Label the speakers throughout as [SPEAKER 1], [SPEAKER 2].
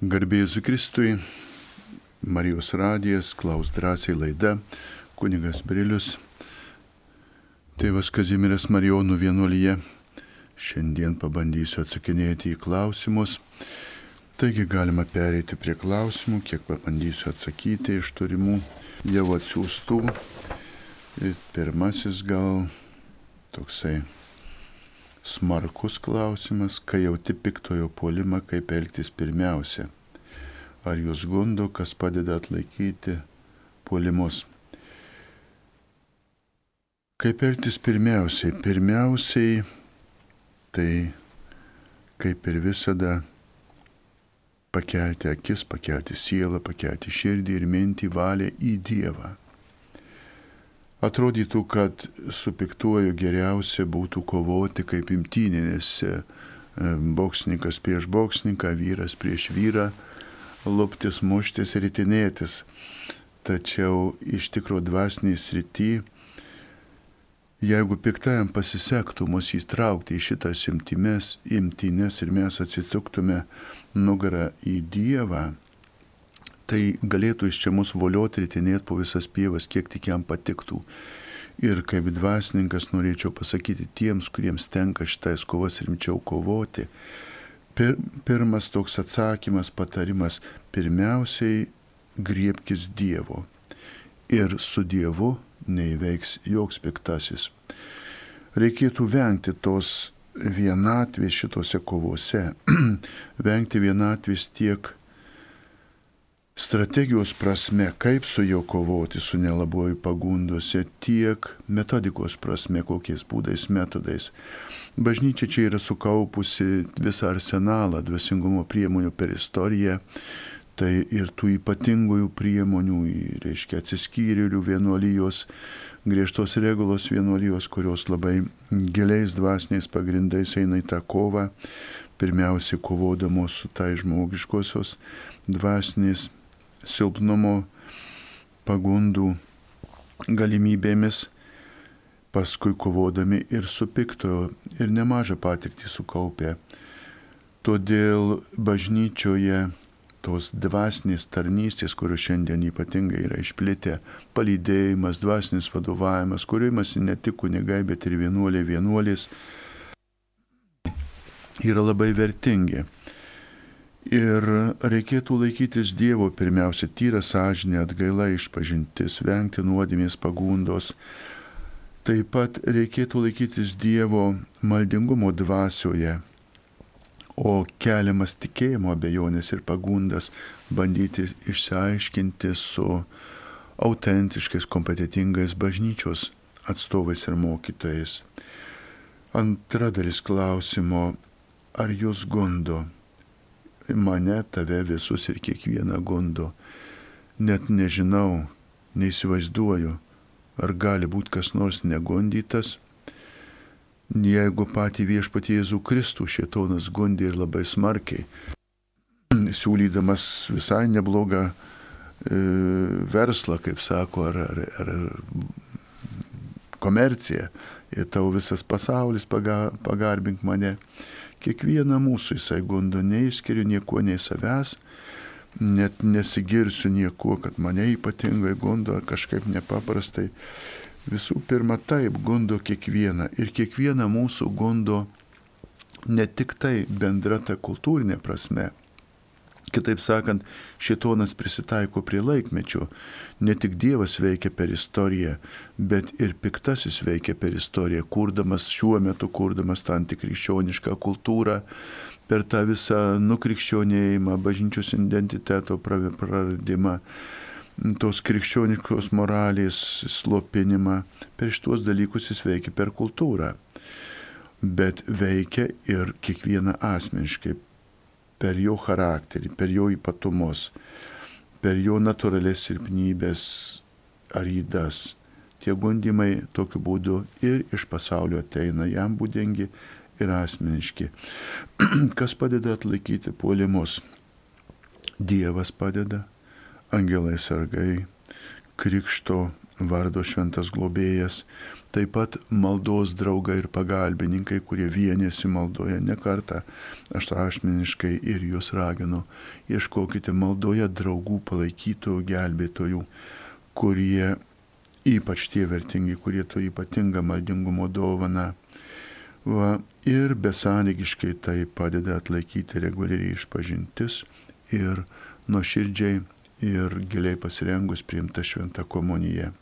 [SPEAKER 1] Garbėjus Kristui, Marijos radijas, klaus drąsiai laida, kunigas Brilius, tėvas Kazimiras Marijonų vienuolyje. Šiandien pabandysiu atsakinėti į klausimus. Taigi galima pereiti prie klausimų, kiek pabandysiu atsakyti iš turimų jau atsiųstų. Ir pirmasis gal toksai smarkus klausimas, kai jauti piktojo puolimą, kaip elgtis pirmiausia. Ar jūs gundo, kas padeda atlaikyti puolimus. Kaip elgtis pirmiausiai? Pirmiausiai, tai kaip ir visada pakelti akis, pakelti sielą, pakelti širdį ir mintį valią į Dievą. Atrodytų, kad su piktuoju geriausia būtų kovoti kaip imtyninėse e, boksininkas prieš boksininką, vyras prieš vyrą, luptis, muštis ir itinėtis. Tačiau iš tikro dvasiniai srity, jeigu piktajam pasisektų mus įtraukti į šitas imtines, imtines ir mes atsisuktume nugarą į Dievą, tai galėtų iš čia mus volioti ritinėti po visas pievas, kiek tik jam patiktų. Ir kaip dvasininkas norėčiau pasakyti tiems, kuriems tenka šitais kovas rimčiau kovoti, pir, pirmas toks atsakymas, patarimas, pirmiausiai griebkis Dievo. Ir su Dievu neįveiks joks piktasis. Reikėtų vengti tos vienatvės šitose kovose, vengti vienatvės tiek strategijos prasme, kaip su juo kovoti, su nelaboju pagundose, tiek metodikos prasme, kokiais būdais, metodais. Bažnyčia čia yra sukaupusi visą arsenalą dvasingumo priemonių per istoriją, tai ir tų ypatingųjų priemonių, reiškia atsiskyrėlių vienuolijos, griežtos regulos vienuolijos, kurios labai giliais dvasiniais pagrindais eina į tą kovą, pirmiausia kovodamos su tai žmogiškosios dvasinės silpnumo, pagundų galimybėmis, paskui kovodami ir su piktojo ir nemažą patirtį sukaupė. Todėl bažnyčioje tos dvasinės tarnystės, kurios šiandien ypatingai yra išplitę, palydėjimas, dvasinis vadovavimas, kuriuo imasi ne tik kunigai, bet ir vienuoliai vienuolės, yra labai vertingi. Ir reikėtų laikytis Dievo pirmiausia tyra sąžinė, atgaila išpažintis, vengti nuodėmės pagundos. Taip pat reikėtų laikytis Dievo maldingumo dvasioje, o keliamas tikėjimo abejonės ir pagundas bandyti išsiaiškinti su autentiškais, kompetitingais bažnyčios atstovais ir mokytojais. Antra dalis klausimo, ar jūs gundo? Mane, tave visus ir kiekvieną gundo. Net nežinau, neįsivaizduoju, ar gali būti kas nors negundytas, jeigu patį viešpatį Jėzų Kristų šietonas gundė ir labai smarkiai, siūlydamas visai neblogą e, verslą, kaip sako, ar, ar, ar komerciją. Ir tau visas pasaulis paga, pagarbink mane. Kiekvieną mūsų jisai gundo, neišskiriu nieko nei savęs, net nesigirsiu nieko, kad mane ypatingai gundo ar kažkaip nepaprastai. Visų pirma, taip gundo kiekvieną ir kiekvieną mūsų gundo ne tik tai bendra ta kultūrinė prasme, Kitaip sakant, šitonas prisitaiko prie laikmečio. Ne tik Dievas veikia per istoriją, bet ir piktasis veikia per istoriją, kurdamas šiuo metu, kurdamas tą antikrikščionišką kultūrą, per tą visą nukrikščionėjimą, bažnyčios identiteto praradimą, tos krikščioniškos moralės slopinimą. Per šitos dalykus jis veikia per kultūrą. Bet veikia ir kiekvieną asmeniškai per jo charakterį, per jo ypatumus, per jo natūralės silpnybės ar įdas. Tie gundimai tokiu būdu ir iš pasaulio ateina jam būdingi ir asmeniški. Kas padeda atlaikyti puolimus? Dievas padeda, angelai sargai, krikšto vardo šventas globėjas, taip pat maldos draugai ir pagalbininkai, kurie vienėsi maldoje ne kartą. Aš asmeniškai ir jūs raginu, ieškokite maldoje draugų, palaikytojų, gelbėtojų, kurie ypač tie vertingi, kurie turi ypatingą maldingumo dovaną. Va, ir besąlygiškai tai padeda atlaikyti reguliariai išpažintis ir nuoširdžiai ir giliai pasirengus priimta šventą komuniją.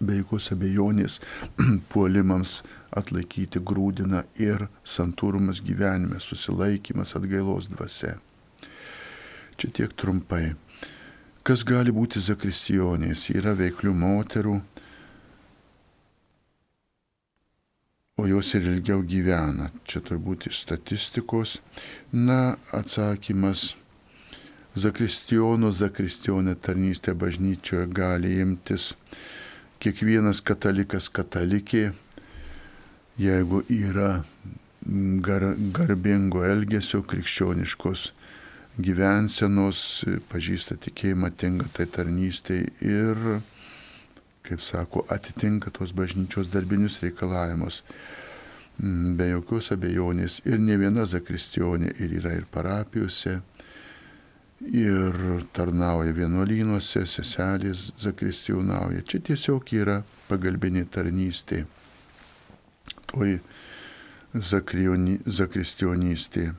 [SPEAKER 1] Be jokios abejonės puolimams atlaikyti grūdina ir santūrumas gyvenime, susilaikimas atgailos dvasia. Čia tiek trumpai. Kas gali būti zakristijonės? Yra veiklių moterų, o jos ir ilgiau gyvena. Čia turbūt iš statistikos. Na, atsakymas zakristijono, zakristionė tarnystė bažnyčioje gali imtis kiekvienas katalikas katalikė, jeigu yra gar, garbingo elgesio, krikščioniškos gyvensenos, pažįsta tikėjimą, tinka tai tarnystėj ir, kaip sako, atitinka tos bažnyčios darbinius reikalavimus. Be jokios abejonės ir ne viena zakristionė ir yra ir parapijose, ir tarnauja vienuolynuose, seselės zakristijonauja. Čia tiesiog yra pagalbinė tarnystė, toji zakristionystė.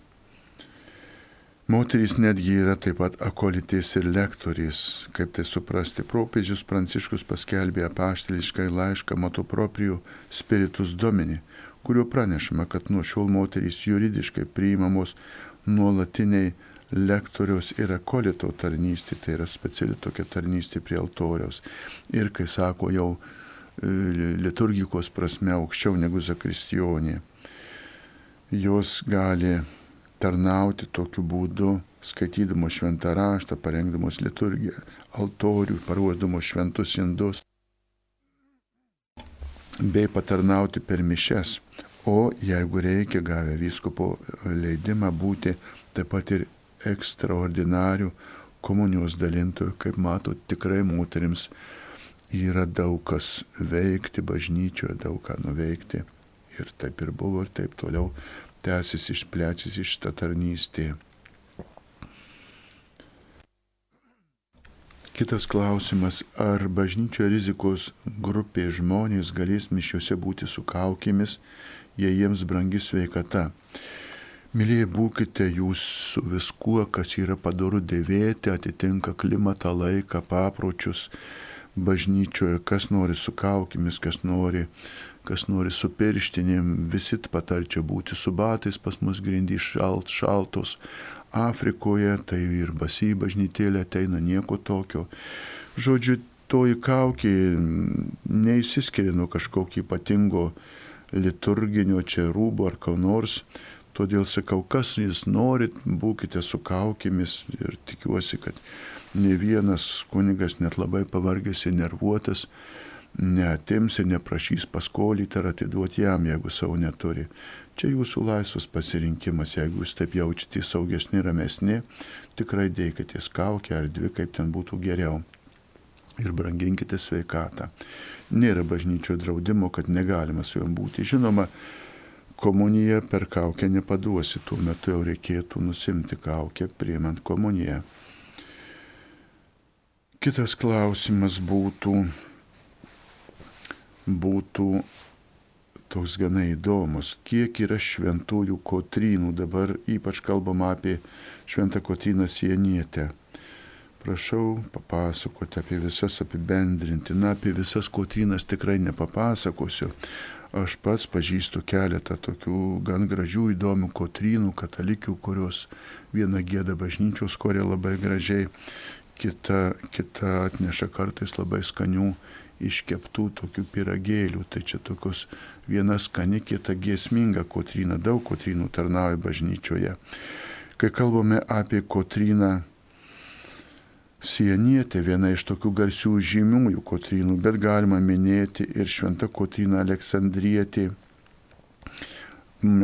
[SPEAKER 1] Moterys netgi yra taip pat akolitės ir lektorės, kaip tai suprasti. Propėdžius Pranciškus paskelbė apaštališką laišką Matoproprijų Spiritus Domini, kuriuo pranešama, kad nuo šiol moterys juridiškai priimamos nuolatiniai lektoriaus ir akolito tarnystė, tai yra speciali tokia tarnystė prie altoriaus. Ir kai sako jau e, liturgikos prasme aukščiau negu zakristijonė, jos gali tarnauti tokiu būdu, skaitydamos šventą raštą, parengdamos liturgiją, altorių, paruošdamos šventus indus, bei patarnauti per mišes. O jeigu reikia, gavę vyskupo leidimą būti taip pat ir ekstraordinarių komunijos dalintojų, kaip mato, tikrai moterims yra daug kas veikti bažnyčioje, daug ką nuveikti. Ir taip ir buvo, ir taip toliau tęsis išplečiasi šitą tarnystę. Kitas klausimas, ar bažnyčio rizikos grupė žmonės galės mišiuose būti su kaukėmis, jei jiems brangi sveikata. Mylėjai, būkite jūs su viskuo, kas yra padaru dėvėti, atitinka klimatą, laiką, papročius bažnyčioje, kas nori su kaukimis, kas nori, kas nori su pirštinėm, visi patarčia būti su batais, pas mus grindys šalt, šaltos. Afrikoje tai ir basi bažnytėlė ateina nieko tokio. Žodžiu, toji kaukė neįsiskiria nuo kažkokio ypatingo liturginio čia rūbo ar ką nors. Todėl sakau, kas jūs norit, būkite su kaukėmis ir tikiuosi, kad ne vienas kunigas net labai pavargęs ir nervuotas neatims ir neprašys paskolyti ar atiduoti jam, jeigu savo neturi. Čia jūsų laisvas pasirinkimas, jeigu jūs taip jaučiate saugesni, ramesni, tikrai dėkitės kaukę ar dvi, kaip ten būtų geriau. Ir branginkite sveikatą. Nėra bažnyčio draudimo, kad negalima su juom būti. Žinoma, komuniją per kaukę nepaduosi, tuo metu jau reikėtų nusimti kaukę priimant komuniją. Kitas klausimas būtų, būtų toks gana įdomus, kiek yra šventųjų kotrynų, dabar ypač kalbama apie šventą kotryną sienietę. Prašau papasakoti apie visas apibendrinti. Na, apie visas kotrynas tikrai nepapasakosiu. Aš pats pažįstu keletą tokių gan gražių, įdomių kotrynų, katalikių, kurios viena gėda bažnyčios korė labai gražiai, kita, kita atneša kartais labai skanių iškeptų tokių piragėlių. Tai čia tokios viena skani, kita giesminga kotryna, daug kotrynų tarnauja bažnyčioje. Kai kalbame apie kotryną, Sienietė viena iš tokių garsių žymiųjų kotrynų, bet galima minėti ir šventą kotryną Aleksandrietį.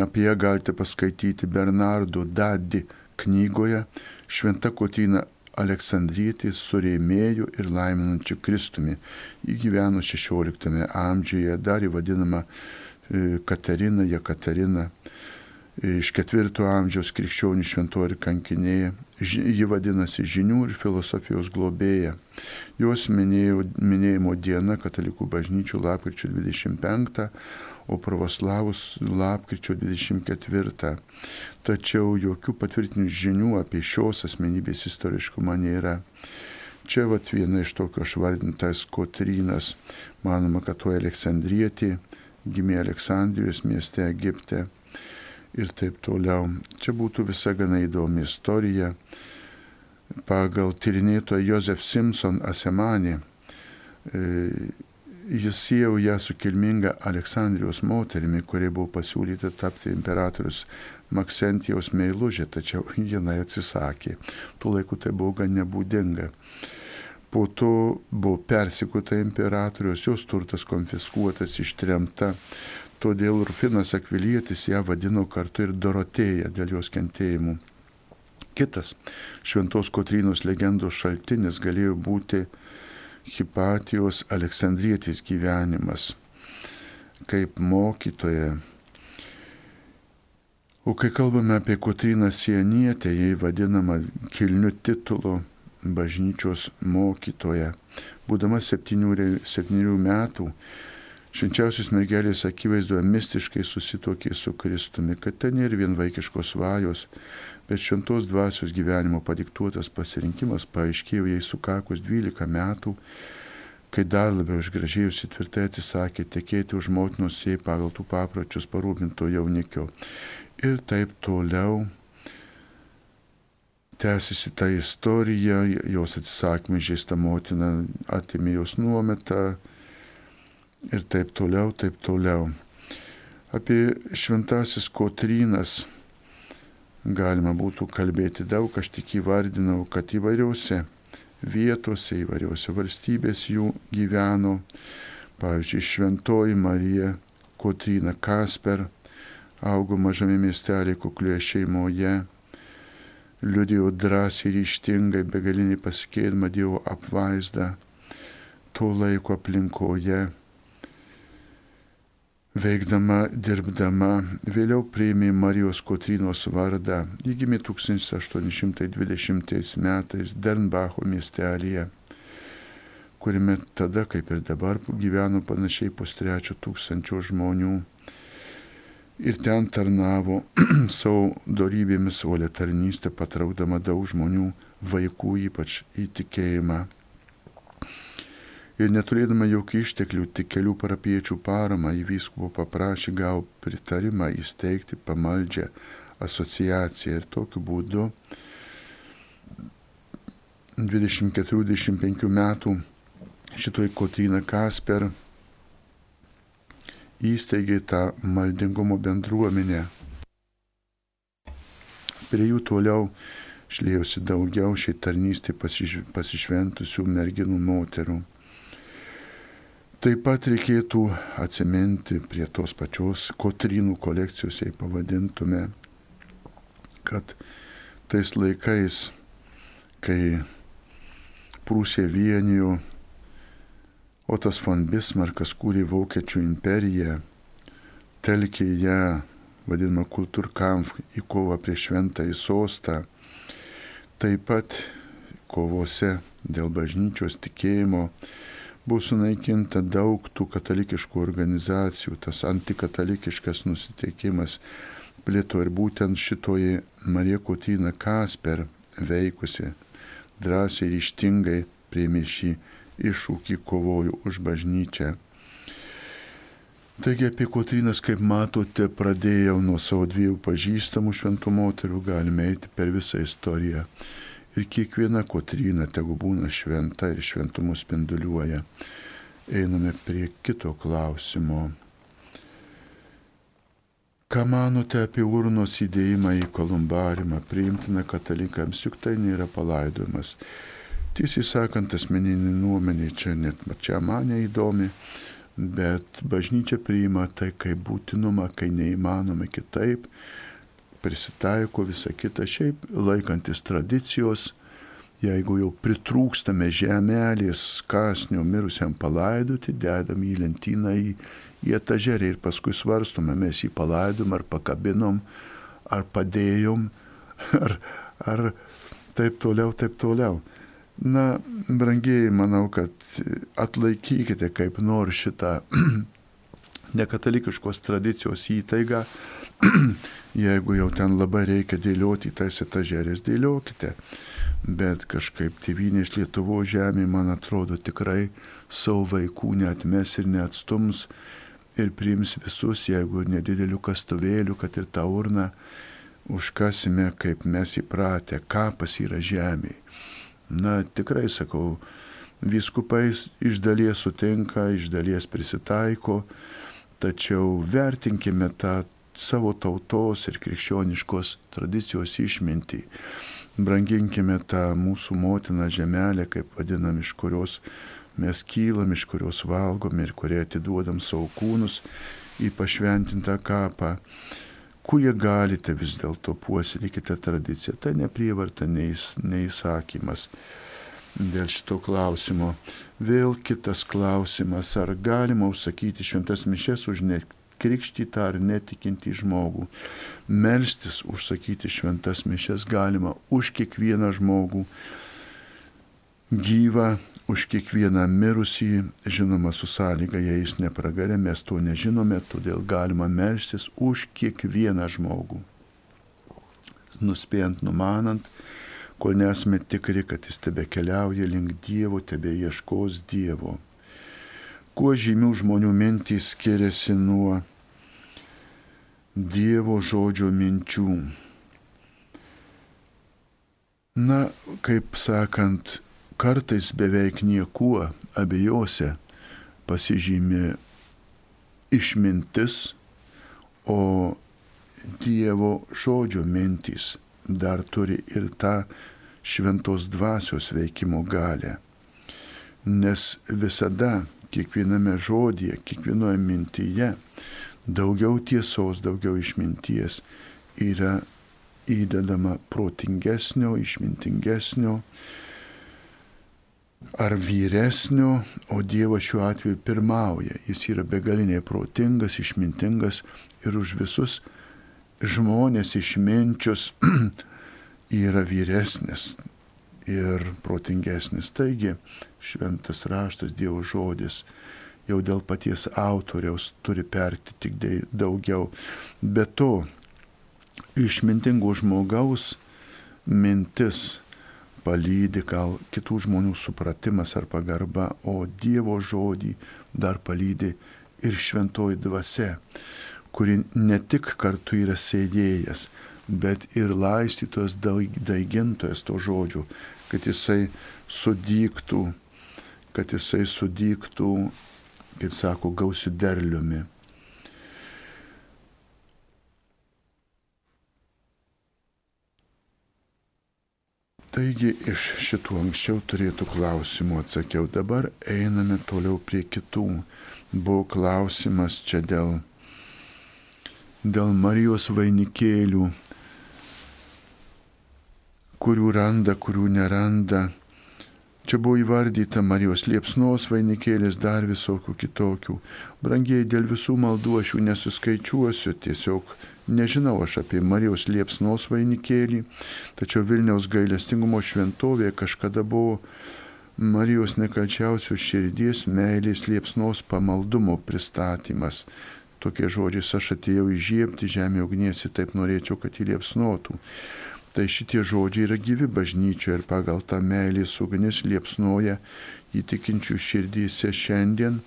[SPEAKER 1] Apie ją galite paskaityti Bernardo Dadi knygoje. Šventa kotryna Aleksandrietį su rėmėju ir laiminančiu Kristumi. Ji gyveno 16 amžiuje, dar įvadinama e, Katarina, Jekaterina, iš 4 amžiaus krikščionių šventorių kankinėje. Ji vadinasi žinių ir filosofijos globėja. Jos minėjo, minėjimo diena katalikų bažnyčių lapkričio 25, o pravoslavus lapkričio 24. Tačiau jokių patvirtinių žinių apie šios asmenybės istoriškumą nėra. Čia vat viena iš tokio švardintas Kotrynas, manoma, kad to Aleksandrietė gimė Aleksandrijos mieste Egipte ir taip toliau. Čia būtų visa gana įdomi istorija. Pagal tyrinėtoją Joseph Simpson Asemanį e, jis siejo ją su kilminga Aleksandrijos moterimi, kuri buvo pasiūlyta tapti imperatorius Maksentijaus meilužė, tačiau jinai atsisakė. Tuo laiku tai buvo gan nebūdinga. Po to buvo persikuta imperatorius, jos turtas konfiskuotas, ištremta. Todėl Rufinas Akvilietis ją vadino kartu ir Dorotėja dėl jos kentėjimų. Kitas šventos Kotrynos legendos šaltinis galėjo būti Hipatijos Aleksandrietis gyvenimas kaip mokytoja. O kai kalbame apie Kotryną Sienietę, jai vadinama kilniu titulu bažnyčios mokytoja. Būdama septynių metų, švenčiausios mergelės akivaizdoje mistiškai susitokė su Kristumi, kad ten ir vien vaikiškos svajos, bet šventos dvasios gyvenimo padiktuotas pasirinkimas paaiškėjo jai sukakus 12 metų, kai dar labiau išgražėjusi tvirtai atsisakė tekėti už motinos jai pagal tų papročius parūpinto jaunikio. Ir taip toliau tęsiasi ta istorija, jos atsisakymai žaista motina atimė jos nuometą ir taip toliau, taip toliau. Apie šventasis Kotrynas galima būtų kalbėti daug, aš tik įvardinau, kad įvairiausi vietose, įvairiausi valstybės jų gyveno. Pavyzdžiui, Šventoji Marija Kotryna Kasper augo mažame miestelė kuklioje šeimoje, liudėjo drąsiai ir ištingai begalinį pasikėlimą Dievo apvaizdą to laiko aplinkoje veikdama, dirbdama, vėliau priėmė Marijos Kotrynos vardą. Ji gimė 1820 metais Dernbacho miestelėje, kuriame tada, kaip ir dabar, gyveno panašiai pustrečio tūkstančio žmonių. Ir ten tarnavo savo darybėmis uolę tarnystę, patraukdama daug žmonių, vaikų ypač įtikėjimą ir neturėdama jokių išteklių, tik kelių parapiečių paramą į vyskupo paprašė gau pritarimą įsteigti pamaldžią asociaciją ir tokiu būdu 24-25 metų šitoj Kotryna Kasper įsteigė tą maldingumo bendruomenę. Prie jų toliau šlėjosi daugiau šiai tarnystė pasišventusių merginų moterų. Taip pat reikėtų atsiminti prie tos pačios Kotrynų kolekcijos, jei pavadintume, kad tais laikais, kai Prūsija vienijo, o tas von Bismarkas kūrė Vokiečių imperiją, telkė ją, vadinamą kultūrkampf, į kovą prieš šventąjį sostą, taip pat kovose dėl bažnyčios tikėjimo, buvo sunaikinta daug tų katalikiškų organizacijų, tas antikatalikiškas nusiteikimas plėto ir būtent šitoji Marija Kotyna Kasper veikusi drąsiai ir ištingai priėmė šį iššūkį kovoju už bažnyčią. Taigi apie Kotrynas, kaip matote, pradėjau nuo savo dviejų pažįstamų šventų moterų, galime eiti per visą istoriją ir kiekviena Kotryna tegu būna šventa ir šventumu spinduliuoja. Einame prie kito klausimo. Ką manote apie urnos įdėjimą į kolumbarimą, priimtina katalikams, juk tai nėra palaidojimas. Tiesiai sakant, asmeninė nuomonė čia net čia mane įdomi, bet bažnyčia priima tai kaip būtinumą, kai neįmanoma kitaip prisitaiko visą kitą, šiaip laikantis tradicijos, jeigu jau pritrūkstame žemelės kasnio mirusiam palaidoti, dedam į lentyną į, į etažerį ir paskui svarstome, mes jį palaidom ar pakabinom, ar padėjom, ar, ar taip toliau, taip toliau. Na, brangiai, manau, kad atlaikykite kaip nors šitą nekatalikiškos tradicijos įtaigą. Jeigu jau ten labai reikia dėlioti tas etažerės, dėliokite. Bet kažkaip tėvynės Lietuvo žemė, man atrodo, tikrai savo vaikų neatmes ir neatstums ir priims visus, jeigu nedidelių kastuvėlių, kad ir tą urną užkasime, kaip mes įpratę, kapas yra žemė. Na, tikrai sakau, viskupais iš dalies sutinka, iš dalies prisitaiko, tačiau vertinkime tą savo tautos ir krikščioniškos tradicijos išmintį. Branginkime tą mūsų motiną žemelę, kaip vadinam, iš kurios mes kylam, iš kurios valgom ir kurie atiduodam savo kūnus į pašventintą kapą kurie galite vis dėlto puoselėkite tradiciją. Tai neprievarta, neįsakymas dėl šito klausimo. Vėl kitas klausimas, ar galima užsakyti šventas mišes už nekrikštytą ar netikintį žmogų. Melstis užsakyti šventas mišes galima už kiekvieną žmogų gyvą už kiekvieną mirusį, žinoma, su sąlyga, jei jis nepragarė, mes to nežinome, todėl galima melstis už kiekvieną žmogų. Nuspėjant, numanant, kol nesame tikri, kad jis tebe keliauja link Dievo, tebe ieškos Dievo. Kuo žymių žmonių mintys skiriasi nuo Dievo žodžio minčių. Na, kaip sakant, kartais beveik niekuo abiejose pasižymė išmintis, o Dievo žodžio mintys dar turi ir tą šventos dvasios veikimo galę. Nes visada kiekviename žodėje, kiekvienoje mintyje daugiau tiesos, daugiau išminties yra įdedama protingesnio, išmintingesnio, ar vyresnio, o Dievas šiuo atveju pirmauja. Jis yra begaliniai protingas, išmintingas ir už visus žmonės išminčius yra vyresnis ir protingesnis. Taigi šventas raštas Dievo žodis jau dėl paties autoriaus turi perti tik daugiau. Be to, išmintingo žmogaus mintis palydi gal kitų žmonių supratimas ar pagarba, o Dievo žodį dar palydi ir šventoji dvasia, kuri ne tik kartu yra sėdėjęs, bet ir laistytojas, daigintojas to žodžių, kad jisai sudyktų, kad jisai sudyktų, kaip sako, gausių derliumi. Taigi iš šitų anksčiau turėtų klausimų atsakiau. Dabar einame toliau prie kitų. Buvo klausimas čia dėl, dėl Marijos vainikėlių, kurių randa, kurių neranda. Čia buvo įvardyta Marijos liepsnos vainikėlis, dar visokių kitokių. Brangiai, dėl visų maldų aš jų nesuskaičiuosiu, tiesiog Nežinau aš apie Marijos liepsnos vainikėlį, tačiau Vilniaus gailestingumo šventovėje kažkada buvo Marijos nekalčiausios širdies meilės liepsnos pamaldumo pristatymas. Tokie žodžiai, aš atėjau įžiepti žemė ugnies ir taip norėčiau, kad jį liepsnotų. Tai šitie žodžiai yra gyvi bažnyčioje ir pagal tą meilės ugnis liepsnoja įtikinčių širdyse šiandien,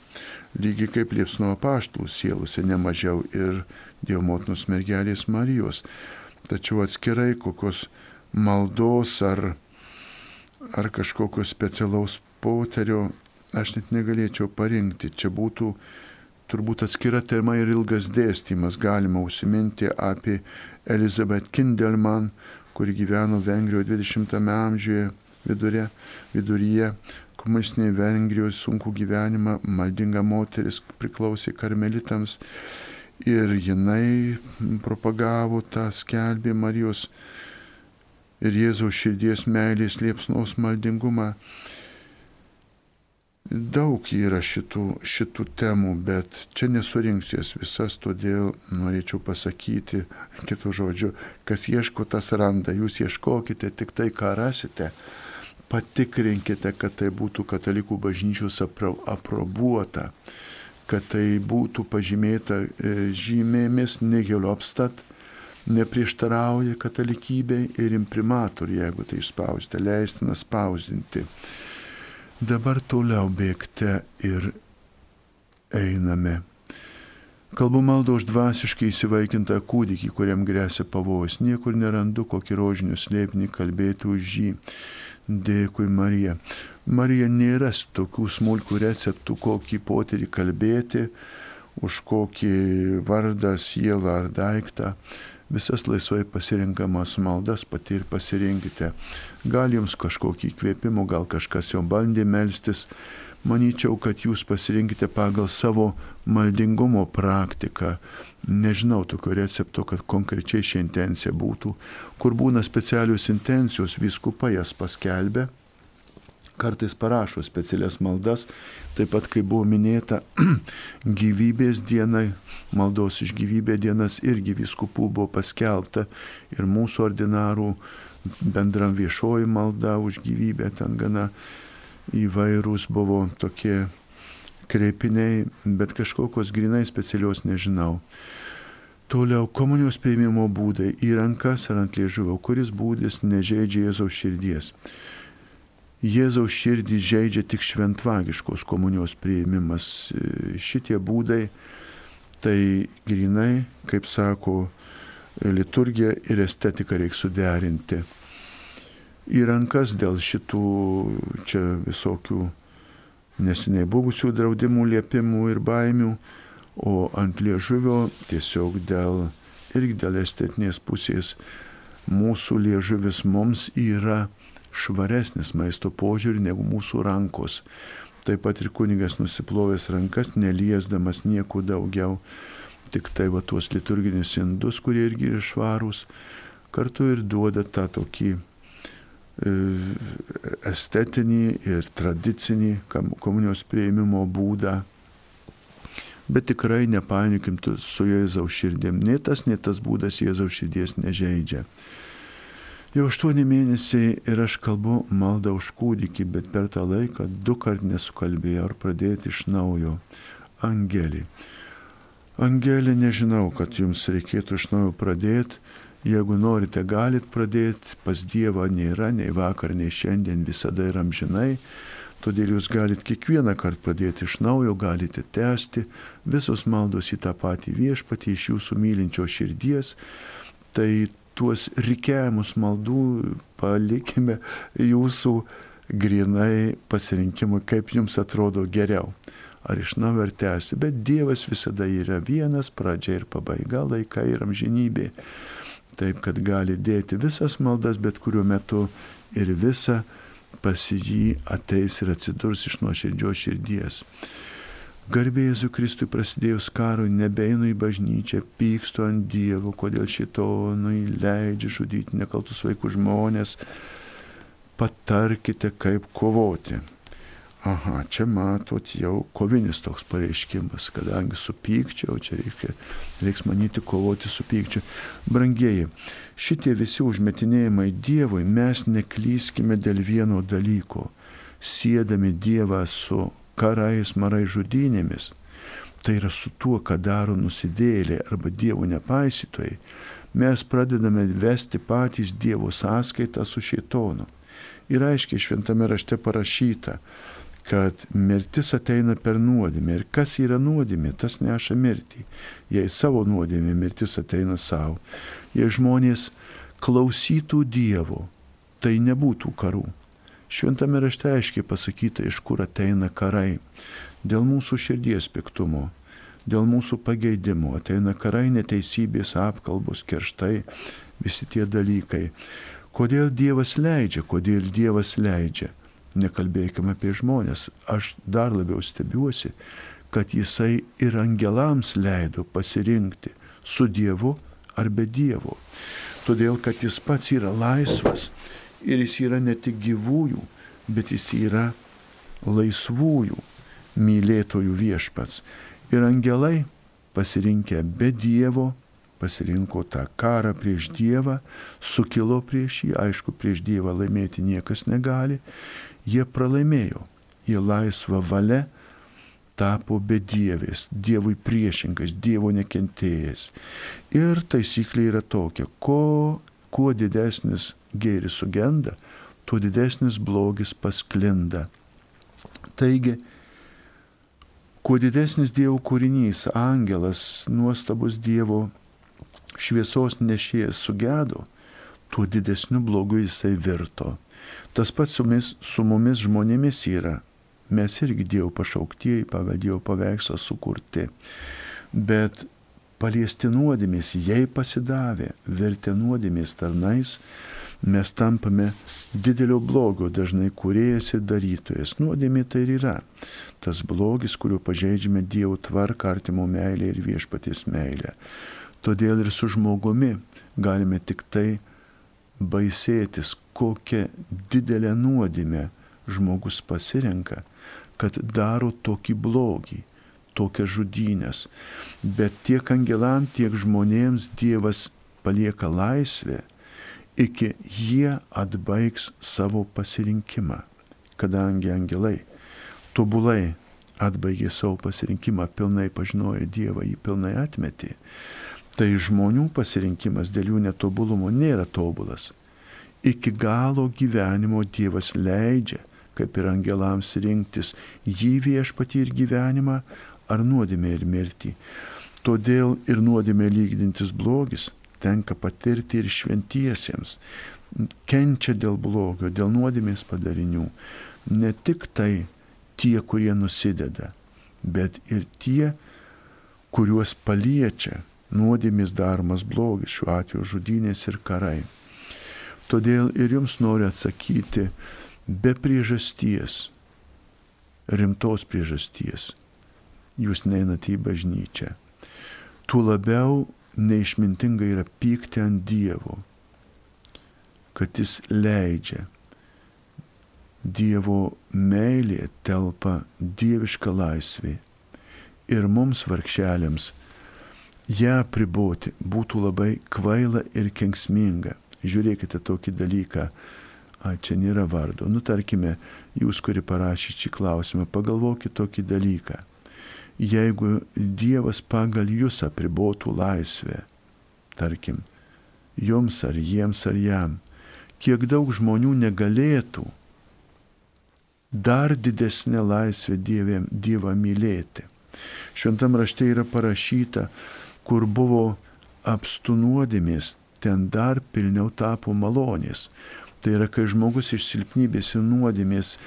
[SPEAKER 1] lygiai kaip liepsnoja paštlų sielose, nemažiau ir Dievo motinos mergelės Marijos. Tačiau atskirai kokios maldos ar, ar kažkokio specialaus poterio aš net negalėčiau parinkti. Čia būtų turbūt atskira tema ir ilgas dėstymas. Galima užsiminti apie Elizabeth Kindelman, kuri gyveno Vengrijoje 20-ame amžiuje vidurė, viduryje, komunistinėje Vengrijoje sunku gyvenimą, maldinga moteris priklausė karmelitams ir jinai propagavo tą skelbį Marijos ir Jėzaus širdies meilės liepsnos maldingumą. Daug yra šitų, šitų temų, bet čia nesurinks jas visas, todėl norėčiau pasakyti, kitų žodžių, kas ieško, tas randa, jūs ieškokite tik tai, ką rasite, patikrinkite, kad tai būtų katalikų bažnyčios apro, aprobuota, kad tai būtų pažymėta e, žymėmis negelopstat, neprieštarauja katalikybei ir imprimatoriui, jeigu tai išspausite, leistina spausdinti. Dabar toliau bėgte ir einame. Kalbu maldą už dvasiškai įsivaikintą kūdikį, kuriam grėsia pavojus. Niekur nerandu kokį rožinių slėpinį kalbėti už jį. Dėkui, Marija. Marija nėra tokių smulkių receptų, kokį poterį kalbėti, už kokį vardą, sielą ar daiktą visas laisvai pasirinkamas maldas pati ir pasirinkite. Gal jums kažkokį įkvėpimą, gal kažkas jau bandė melstis. Manyčiau, kad jūs pasirinkite pagal savo maldingumo praktiką. Nežinau tokio recepto, kad konkrečiai ši intencija būtų. Kur būna specialius intencijos, viskupai jas paskelbė kartais parašo specialias maldas, taip pat kaip buvo minėta gyvybės dienai, maldos iš gyvybė dienas irgi viskupų buvo paskelbta ir mūsų ordinarų bendram viešoji malda už gyvybę ten gana įvairūs buvo tokie kreipiniai, bet kažkokios grinai specialios nežinau. Toliau komunijos prieimimo būdai į rankas ar ant liežuvio, kuris būdis nežaidžia Jėzaus širdies. Jėzaus širdį žaidžia tik šventvagiškos komunijos prieimimas. Šitie būdai tai grinai, kaip sako, liturgija ir estetika reikia suderinti. Į rankas dėl šitų čia visokių nesiniai buvusių draudimų, liepimų ir baimių, o ant liežuvio tiesiog dėl irgi dėl estetinės pusės mūsų liežuvis mums yra švaresnis maisto požiūrį negu mūsų rankos. Taip pat ir kunigas nusiplovęs rankas, neliesdamas nieko daugiau, tik tai va tuos liturginius indus, kurie irgi yra švarūs, kartu ir duoda tą tokį e, estetinį ir tradicinį komunijos prieimimo būdą. Bet tikrai nepainikim su Jėzaus širdim. Nei tas, nei tas būdas Jėzaus širdies nežaidžia. Jau aštuoni mėnesiai ir aš kalbu maldą už kūdikį, bet per tą laiką du kart nesukalbėjau ar pradėti iš naujo. Angelį. Angelė, nežinau, kad jums reikėtų iš naujo pradėti. Jeigu norite, galit pradėti. Pas Dievą nėra nei vakar, nei šiandien, visada ir amžinai. Todėl jūs galite kiekvieną kartą pradėti iš naujo, galite tęsti visos maldos į tą patį viešpatį iš jūsų mylinčio širdies. Tai tuos reikiamus maldų palikime jūsų grinai pasirinkimui, kaip jums atrodo geriau. Ar iš naujo ar tęsti, bet Dievas visada yra vienas, pradžia ir pabaiga, laikai ir amžinybė. Taip, kad gali dėti visas maldas, bet kuriuo metu ir visa pas jį ateis ir atsidurs iš nuoširdžios širdies. Garbėsiu Kristui prasidėjus karui, nebeinu į bažnyčią, pykstu ant Dievo, kodėl šitonui leidžia žudyti nekaltus vaikų žmonės. Patarkite, kaip kovoti. Aha, čia matot jau kovinis toks pareiškimas, kadangi su pykčiu, čia reikia, reiks manyti kovoti su pykčiu. Brangieji, šitie visi užmetinėjimai Dievui mes neklyskime dėl vieno dalyko, sėdami Dievą su karais, marai žudynėmis. Tai yra su tuo, ką daro nusidėlė arba Dievo nepaisytojai. Mes pradedame vesti patys Dievo sąskaitą su šėtonu. Ir aiškiai šventame rašte parašyta, kad mirtis ateina per nuodėmę. Ir kas yra nuodėmė, tas neša mirtį. Jei savo nuodėmė mirtis ateina savo. Jei žmonės klausytų Dievo, tai nebūtų karų. Šventame rašte aiškiai pasakyta, iš kur ateina karai. Dėl mūsų širdies piktumo, dėl mūsų pageidimo ateina karai, neteisybės, apkalbos, kerštai, visi tie dalykai. Kodėl Dievas leidžia, kodėl Dievas leidžia. Nekalbėkime apie žmonės. Aš dar labiau stebiuosi, kad Jisai ir angelams leido pasirinkti su Dievu ar be Dievo. todėl kad jis pats yra laisvas ir jis yra ne tik gyvųjų, bet jis yra laisvųjų mylėtojų viešpats. Ir angelai pasirinkę be Dievo, pasirinko tą karą prieš Dievą, sukilo prieš jį, aišku, prieš Dievą laimėti niekas negali, jie pralaimėjo, jie laisvą valią tapo bedievis, Dievui priešingas, Dievo nekentėjas. Ir taisyklė yra tokia, ko, kuo didesnis gėris sugenda, tuo didesnis blogis pasklinda. Taigi, kuo didesnis Dievo kūrinys, angelas, nuostabus Dievo šviesos nešėjas sugedo, tuo didesniu blogiu jisai virto. Tas pats su mumis, su mumis žmonėmis yra. Mes irgi Dievo pašauktieji, Dievo paveikslą sukurti. Bet paliesti nuodėmės, jei pasidavė, vertė nuodėmės tarnais, mes tampame didelio blogio dažnai kuriejas ir darytojas. Nuodėmė tai ir yra tas blogis, kuriuo pažeidžiame Dievo tvarką, artimo meilę ir viešpaties meilę. Todėl ir su žmogumi galime tik tai baisėtis, kokią didelę nuodėmę žmogus pasirenka kad daro tokį blogį, tokias žudynės. Bet tiek angelam, tiek žmonėms Dievas palieka laisvę, iki jie atbaigs savo pasirinkimą. Kadangi angelai tobulai atbaigė savo pasirinkimą, pilnai pažinojo Dievą, jį pilnai atmetė, tai žmonių pasirinkimas dėl jų netobulumo nėra tobulas. Iki galo gyvenimo Dievas leidžia kaip ir angelams rinktis jį viešpatį ir gyvenimą, ar nuodėmė ir mirtį. Todėl ir nuodėmė lygdintis blogis tenka patirti ir šventiesiems. Kenčia dėl blogio, dėl nuodėmės padarinių. Ne tik tai tie, kurie nusideda, bet ir tie, kuriuos paliečia nuodėmės daromas blogis, šiuo atveju žudynės ir karai. Todėl ir jums noriu atsakyti, be priežasties, rimtos priežasties, jūs neinate į bažnyčią. Tuo labiau neišmintinga yra pykti ant Dievo, kad Jis leidžia. Dievo meilė telpa dieviška laisvė. Ir mums vargšeliams ją priboti būtų labai kvaila ir kenksminga. Žiūrėkite tokį dalyką a, čia nėra vardo. Nu, tarkime, jūs, kuri parašė šį klausimą, pagalvokit tokį dalyką. Jeigu Dievas pagal jūs apribotų laisvę, tarkim, jums ar jiems ar jam, kiek daug žmonių negalėtų dar didesnė laisvė dievėm, Dievą mylėti. Šventam rašte yra parašyta, kur buvo apstu nuodėmės, ten dar pilniau tapo malonės. Tai yra, kai žmogus iš silpnybės ir nuodėmės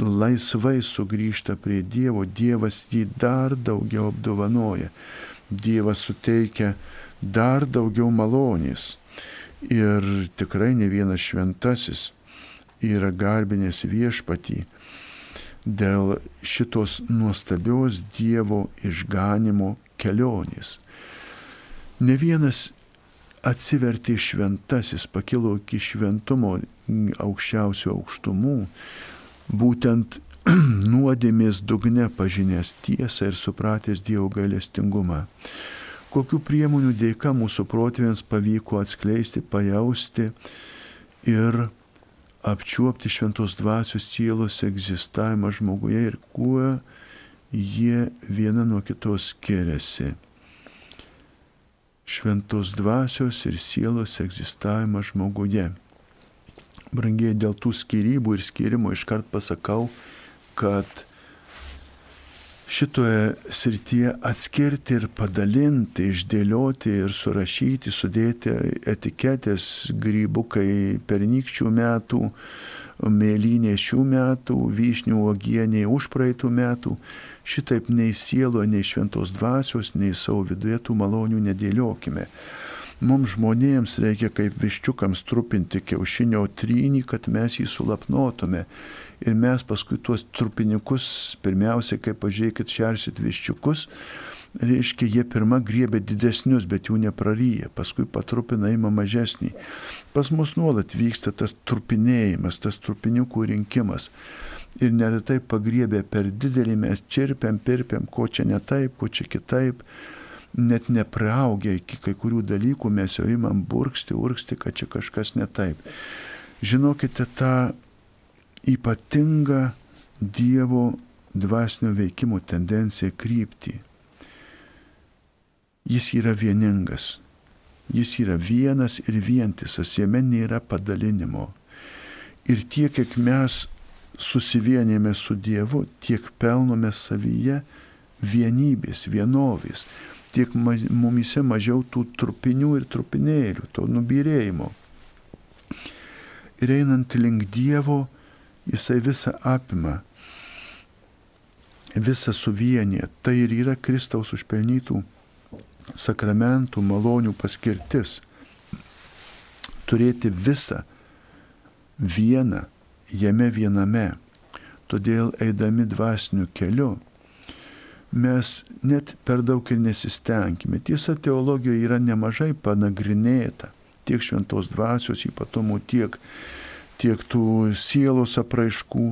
[SPEAKER 1] laisvai sugrįžta prie Dievo, Dievas jį dar daugiau apdovanoja. Dievas suteikia dar daugiau malonės. Ir tikrai ne vienas šventasis yra garbinės viešpatį dėl šitos nuostabios Dievo išganimo kelionės. Ne vienas atsivertė šventasis, pakilo iki šventumo aukščiausių aukštumų, būtent nuodėmės dugne pažinęs tiesą ir supratęs Dievo gailestingumą. Kokiu priemonių dėka mūsų protėviams pavyko atskleisti, pajausti ir apčiuopti šventos dvasios sielos egzistavimą žmoguje ir kuo jie viena nuo kitos skiriasi šventos dvasios ir sielos egzistavimą žmoguje. Brangiai dėl tų skirybų ir skirimo iškart pasakau, kad šitoje srityje atskirti ir padalinti, išdėlioti ir surašyti, sudėti etiketės grybukai pernykščių metų, mėlynė šių metų, vyšnių uogienė už praeitų metų šitaip nei sielo, nei šventos dvasios, nei savo viduje tų malonių nedėliokime. Mums žmonėms reikia kaip viščiukams trupinti kiaušinio trynį, kad mes jį sulapnotume. Ir mes paskui tuos trupinikus, pirmiausia, kaip pažiūrėkit, šersit viščiukus, reiškia, jie pirmą griebė didesnius, bet jų nepraryja, paskui patrupina įma mažesnį. Pas mus nuolat vyksta tas trupinėjimas, tas trupiniukų rinkimas. Ir neretai pagriebė per didelį mes čirpiam, pirpiam, ko čia ne taip, ko čia kitaip. Net nepraaugę iki kai kurių dalykų mes jau imam burksti, urksti, kad čia kažkas ne taip. Žinokite tą ypatingą Dievo dvasinio veikimo tendenciją kryptį Jis yra vieningas. Jis yra vienas ir vientisas, jame nėra padalinimo. Ir tiek, kiek mes susivienėme su Dievu, tiek pelnome savyje vienybės, vienovės, tiek mumise mažiau tų trupinių ir trupinėlių, to nubirėjimo. Ir einant link Dievo, jisai visą apima, visą suvienyje. Tai ir yra Kristaus užpelnytų sakramentų malonių paskirtis - turėti visą vieną, jame viename. Todėl eidami dvasiniu keliu mes net per daug ir nesistengime. Tiesa, teologijoje yra nemažai panagrinėta tiek šventos dvasios ypatumų, tiek, tiek tų sielos apraiškų,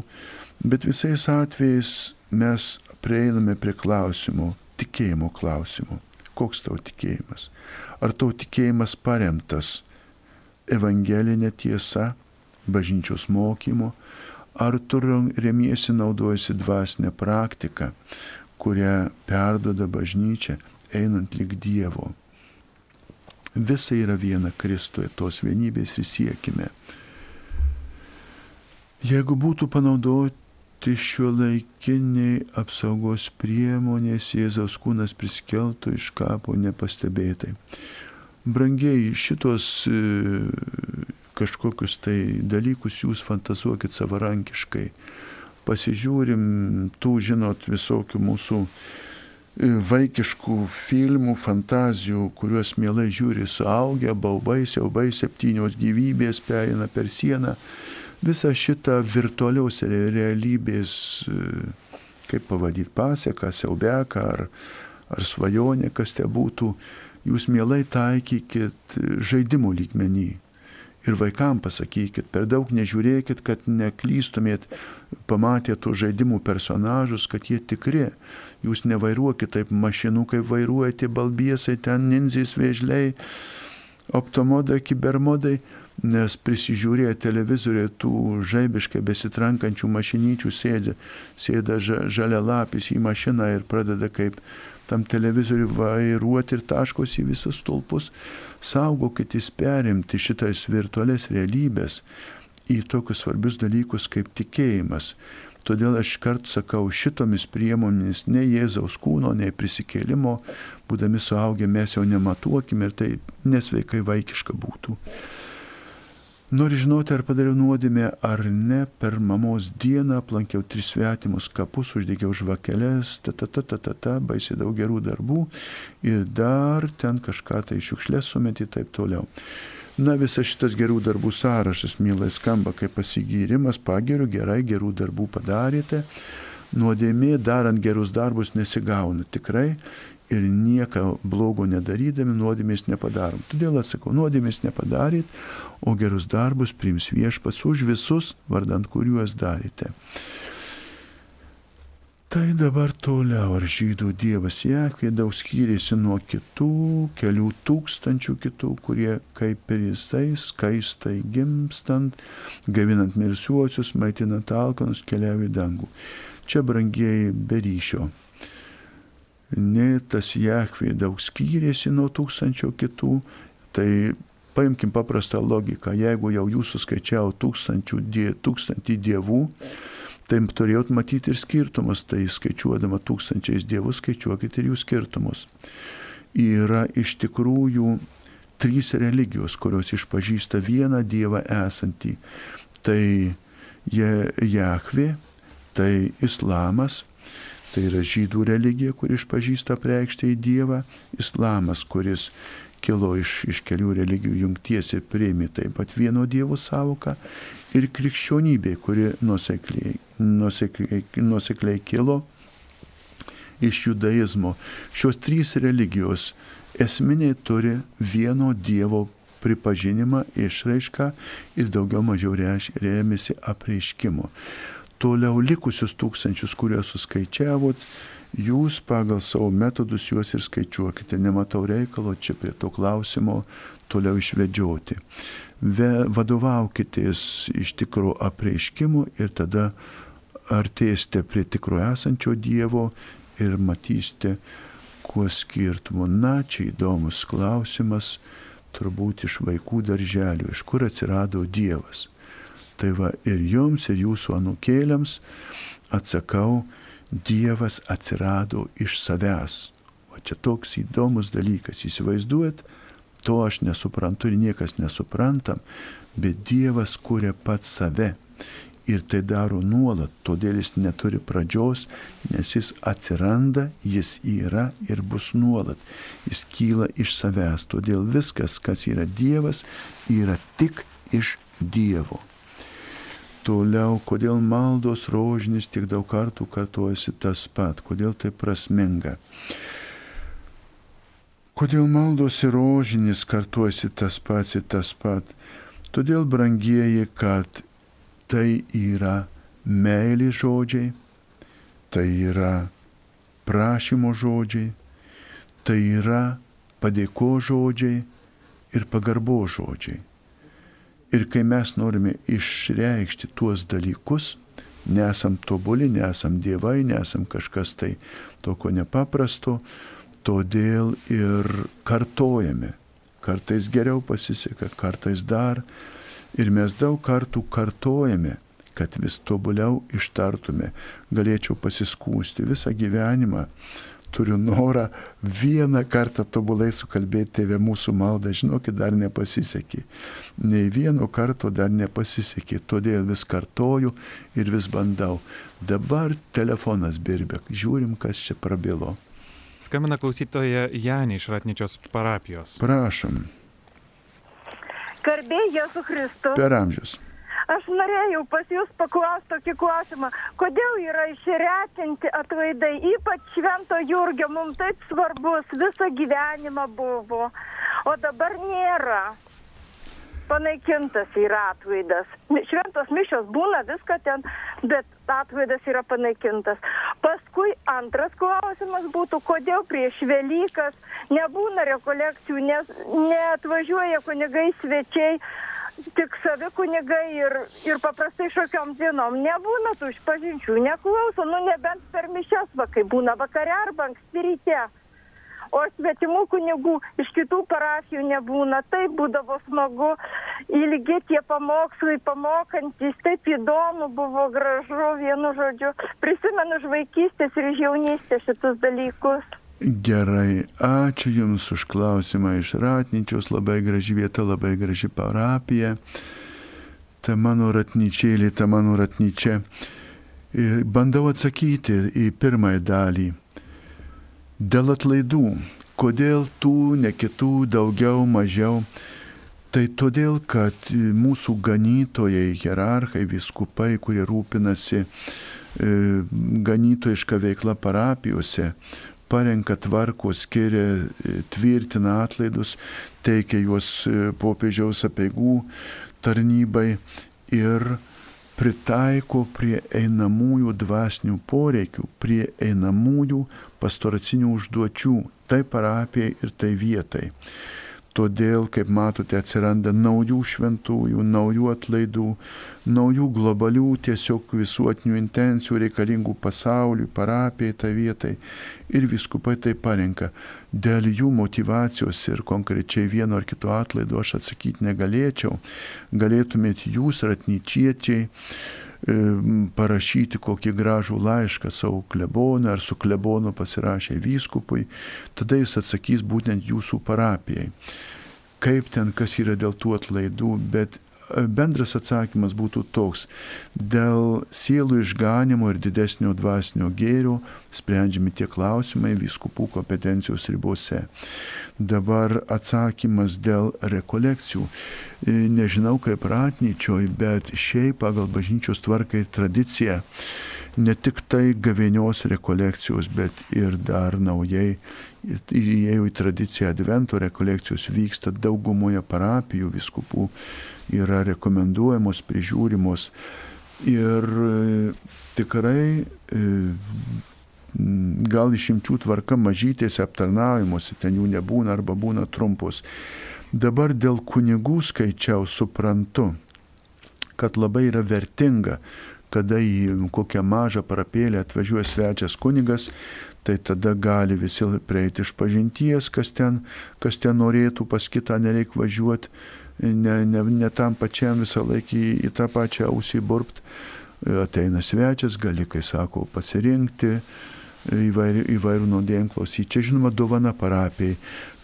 [SPEAKER 1] bet visais atvejais mes prieiname prie klausimų, tikėjimo klausimų koks tau tikėjimas. Ar tau tikėjimas paremtas evangelinė tiesa, bažnyčios mokymu, ar tu remiesi naudojasi dvasinę praktiką, kurią perdoda bažnyčia, einant lik Dievo. Visa yra viena Kristuje, tos vienybės ir siekime. Jeigu būtų panaudoti šio laikiniai apsaugos priemonės Jėzaus kūnas priskeltų iš kapo nepastebėtai. Brangiai, šitos e, kažkokius tai dalykus jūs fantazuokit savarankiškai. Pasižiūrim tų, žinot, visokių mūsų e, vaikiškų filmų, fantazijų, kuriuos mielai žiūri suaugę, baubai, siaubai, septynios gyvybės perina per sieną visą šitą virtualiaus realybės, e, kaip pavadyti, pasieką, siaubeką ar, ar svajonę, kas te būtų, jūs mielai taikykit žaidimų lygmenį. Ir vaikam pasakykit, per daug nežiūrėkit, kad neklystumėt, pamatė tų žaidimų personažus, kad jie tikri. Jūs nevairuokit taip mašinų, kaip vairuojate balbiesai, ten ninzys vėžliai, optomodai, kibermodai nes prisižiūrėję televizoriuje tų žaibiškai besitrankančių mašinyčių sėdė, sėda žalia lapis į mašiną ir pradeda kaip tam televizoriui vairuoti ir taškosi į visus stulpus. Saugokitės perimti šitais virtualias realybės į tokius svarbius dalykus kaip tikėjimas. Todėl aš kart sakau, šitomis priemonėmis nei Jėzaus kūno, nei prisikėlimo, būdami suaugę mes jau nematuokime ir tai nesveikai vaikiška būtų. Nori žinoti, ar padariau nuodėmę ar ne, per mamos dieną aplankiau tris svetimus kapus, uždegiau žvakeles, ta ta ta ta ta ta, baisiai daug gerų darbų ir dar ten kažką tai šiukšlės sumeti taip toliau. Na, visas šitas gerų darbų sąrašas, mielai, skamba kaip pasigyrimas, pageriu, gerai, gerų darbų padarėte. Nuodėmė darant gerus darbus nesigauna tikrai ir nieko blogo nedarydami nuodėmės nepadarom. Todėl atsakau, nuodėmės nepadaryt, o gerus darbus priims viešpats už visus, vardant kuriuos darėte. Tai dabar toliau, ar žydų dievas Jekvė daug skyrėsi nuo kitų, kelių tūkstančių kitų, kurie kaip ir jisai skaistai gimstant, gavinant mirsiuosius, maitinant alkanus, keliauja į dangų. Čia brangieji be ryšio nei tas Jekvė daug skyrėsi nuo tūkstančio kitų, tai paimkim paprastą logiką, jeigu jau jūs suskaičiavo die, tūkstantį dievų, tai turėjot matyti ir skirtumus, tai skaičiuodama tūkstančiais dievų skaičiuokit ir jų skirtumus. Yra iš tikrųjų trys religijos, kurios išpažįsta vieną Dievą esantį. Tai Jahve, tai Islamas Tai yra žydų religija, kuri išpažįsta preikštę į Dievą, islamas, kuris kilo iš, iš kelių religijų jungties ir prieimė taip pat vieno Dievo savoką, ir krikščionybė, kuri nusekliai, nusekliai, nusekliai kilo iš judaizmo. Šios trys religijos esminiai turi vieno Dievo pripažinimą, išraišką ir daugiau mažiau rėmėsi apreiškimu. Toliau likusius tūkstančius, kuriuos suskaičiavot, jūs pagal savo metodus juos ir skaičiuokite. Nematau reikalo čia prie to klausimo toliau išvedžioti. Ve, vadovaukitės iš tikro apreiškimu ir tada artėsite prie tikro esančio Dievo ir matysite, kuo skirtumo. Na, čia įdomus klausimas turbūt iš vaikų darželių, iš kur atsirado Dievas. Tai va ir jums, ir jūsų anukėliams atsakau, Dievas atsirado iš savęs. O čia toks įdomus dalykas. Įsivaizduojat, to aš nesuprantu ir niekas nesuprantam, bet Dievas kuria pats save ir tai daro nuolat, todėl jis neturi pradžios, nes jis atsiranda, jis yra ir bus nuolat. Jis kyla iš savęs, todėl viskas, kas yra Dievas, yra tik iš Dievo. Toliau, kodėl maldos rožinis tiek daug kartų kartuojasi tas pat, kodėl tai prasminga. Kodėl maldos ir rožinis kartuojasi tas pats ir tas pat? Todėl, brangieji, kad tai yra meilės žodžiai, tai yra prašymo žodžiai, tai yra padėko žodžiai ir pagarbo žodžiai. Ir kai mes norime išreikšti tuos dalykus, nesam tobuli, nesam dievai, nesam kažkas tai tokio nepaprasto, todėl ir kartojame. Kartais geriau pasiseka, kartais dar, Ir mes daug kartų kartojame, kad vis tobuliau ištartume. Galėčiau pasiskūsti visą gyvenimą. Turiu norą vieną kartą tobulai sukalbėti tėvę mūsų maldą, žinokit, dar nepasisekė. Nei vieno karto dar nepasisekė, todėl vis kartoju ir vis bandau. Dabar telefonas birbė, žiūrim, kas čia prabilo.
[SPEAKER 2] Skambina klausytoja Janė iš Ratničios parapijos.
[SPEAKER 1] Prašom.
[SPEAKER 3] Garbė Jėzų Kristų.
[SPEAKER 1] Per amžius.
[SPEAKER 3] Aš norėjau pas Jūs paklausti tokį klausimą, kodėl yra išretinti atvaidai, ypač Švento Jurgio, mums taip svarbus, visą gyvenimą buvo, o dabar nėra panaikintas yra atvaidas. Šventos mišios būna viską ten, bet atvaidas yra panaikintas. Paskui antras klausimas būtų, kodėl prieš Velykas nebūna rekolekcijų, nes neatvažiuoja kunigai svečiai, tik savi kunigai ir, ir paprastai šiokiom dienom nebūna tų išpažinčių, neklauso, nu nebent per mišes, va, kai būna vakare arba anksti ryte o svetimų kunigų iš kitų parapijų nebūna. Taip būdavo smagu, ilgi tie pamokslai, pamokantis, taip įdomu buvo, gražu, vienu žodžiu. Prisimenu iš vaikystės ir iš jaunystės šitus dalykus.
[SPEAKER 1] Gerai, ačiū Jums už klausimą iš Ratnyčios, labai graži vieta, labai graži parapija. Ta mano ratnyčėlė, ta mano ratnyčia. Bandau atsakyti į pirmąją dalį. Dėl atlaidų. Kodėl tų, ne kitų, daugiau, mažiau? Tai todėl, kad mūsų ganytojai, hierarchai, viskupai, kurie rūpinasi e, ganytojišką veiklą parapijose, parenka tvarko, skiria, e, tvirtina atlaidus, teikia juos e, popiežiaus apieigų tarnybai ir pritaiko prie einamųjų dvasinių poreikių, prie einamųjų pastoracinių užduočių tai parapijai ir tai vietai. Todėl, kaip matote, atsiranda naujų šventųjų, naujų atlaidų, naujų globalių tiesiog visuotinių intencijų reikalingų pasauliui, parapijai, tai vietai. Ir viskupai tai parenka. Dėl jų motivacijos ir konkrečiai vieno ar kito atlaido aš atsakyti negalėčiau. Galėtumėt jūs, ratnyčiečiai, parašyti kokį gražų laišką savo kleboną ar su klebonu pasirašę vyskupui, tada jis atsakys būtent jūsų parapijai. Kaip ten, kas yra dėl tų atlaidų, bet bendras atsakymas būtų toks. Dėl sielų išganimo ir didesnio dvasinio gėrio sprendžiami tie klausimai vyskupų kompetencijos ribose. Dabar atsakymas dėl rekolekcijų. E, nežinau kaip ratnyčioj, bet šiaip pagal bažnyčios tvarką ir tradiciją ne tik tai gavėnios rekolekcijos, bet ir dar naujai įėjo į tradiciją advento rekolekcijos vyksta daugumoje parapijų viskupų, yra rekomenduojamos, prižiūrimos ir e, tikrai e, gal išimčių tvarka mažytėse aptarnavimuose, ten jų nebūna arba būna trumpos. Dabar dėl kunigų skaičiau suprantu, kad labai yra vertinga kada į kokią mažą parapėlę atvažiuoja svečias kunigas, tai tada gali visi prieiti iš pažinties, kas ten, kas ten norėtų, pas kitą nereik važiuoti, ne, ne, ne tam pačiam visą laiką į, į tą pačią ausį burbt. Ateina svečias, gali, kai sako, pasirinkti įvairių, įvairių nuodėjimų klausyti. Čia žinoma dovana parapijai.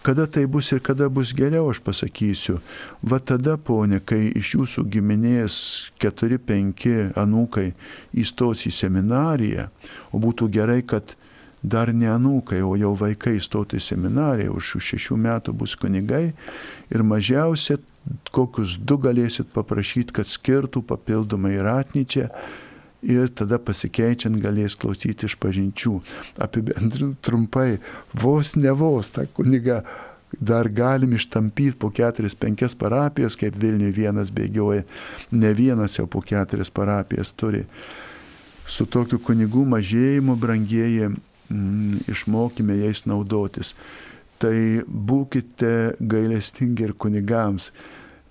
[SPEAKER 1] Kada tai bus ir kada bus geriau, aš pasakysiu. Va tada, ponė, kai iš jūsų giminės 4-5 anūkai įstos į seminariją, o būtų gerai, kad dar ne anūkai, o jau vaikai įstotų į seminariją, už šių šešių metų bus kunigai ir mažiausia kokius du galėsit paprašyti, kad skirtų papildomai ratnyčią ir tada pasikeičiant galės klausyti iš pažinčių. Apibendrint trumpai, vos ne vos tą kunigą dar galim ištampyti po 4-5 parapijas, kaip Vilniui vienas bėgioja, ne vienas jau po 4 parapijas turi. Su tokiu kunigų mažėjimu, brangieji, mm, išmokime jais naudotis. Tai būkite gailestingi ir kunigams.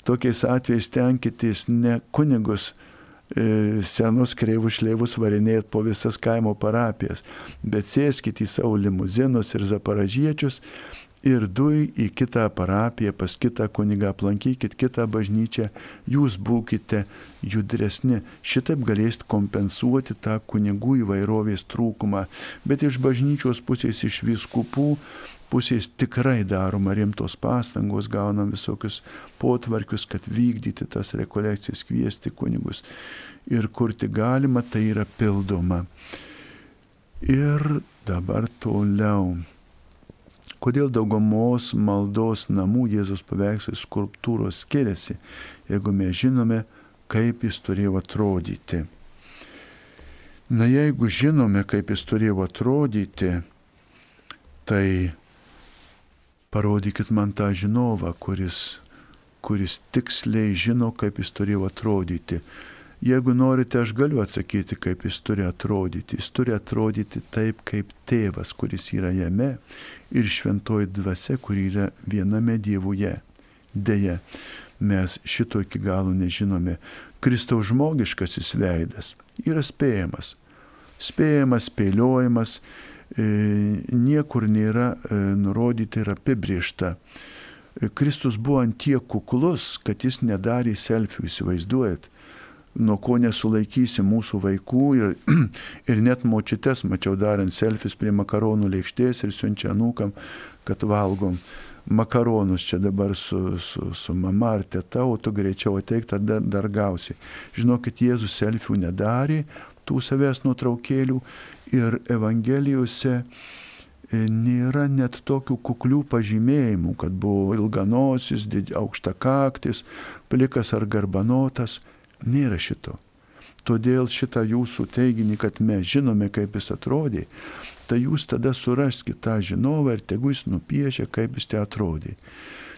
[SPEAKER 1] Tokiais atvejais tenkitės ne kunigus, E, senus kreivus šleivus varinėjot po visas kaimo parapijas, bet sėskit į savo limuzinus ir zaparažiečius ir du į kitą parapiją, pas kitą kunigą, aplankykit kitą bažnyčią, jūs būkite judresni. Šitaip galėsit kompensuoti tą kunigų įvairovės trūkumą. Bet iš bažnyčios pusės, iš viskupų pusės tikrai daroma rimtos pastangos, gaunam visokius potvarkius, kad vykdyti tas rekolekcijas, kviesti kunigus. Ir kur tik galima, tai yra pildoma. Ir dabar toliau. Kodėl daugumos maldos namų Jėzus paveikslai skulptūros skiriasi, jeigu mes žinome, kaip jis turėjo atrodyti. Na jeigu žinome, kaip jis turėjo atrodyti, tai parodykit man tą žinovą, kuris, kuris tiksliai žino, kaip jis turėjo atrodyti. Jeigu norite, aš galiu atsakyti, kaip jis turi atrodyti. Jis turi atrodyti taip, kaip tėvas, kuris yra jame ir šventoji dvasia, kuri yra viename dievuje. Deja, mes šito iki galo nežinome. Kristaus žmogiškasis veidas yra spėjamas. Spėjamas, spėliojimas, E, niekur nėra e, nurodyti ir apibriešta. E, Kristus buvo ant tiek kuklus, kad jis nedarė selfių, įsivaizduojat, nuo ko nesulaikysi mūsų vaikų ir, ir net močiutes mačiau darant selfius prie makaronų lėkštės ir siunčia nūkam, kad valgom makaronus čia dabar su, su, su mama ar teta, o tu greičiau ateik, tada dar gausi. Žinokit, Jėzus selfių nedarė, tų savęs nuotraukėlių ir Evangelijose e, nėra net tokių kuklių pažymėjimų, kad buvo ilganosis, aukštakaktis, plikas ar garbanotas. Nėra šito. Todėl šitą jūsų teiginį, kad mes žinome, kaip jis atrodė, tai jūs tada suraskite tą žinovą ir tegu jis nupiešia, kaip jis te atrodė.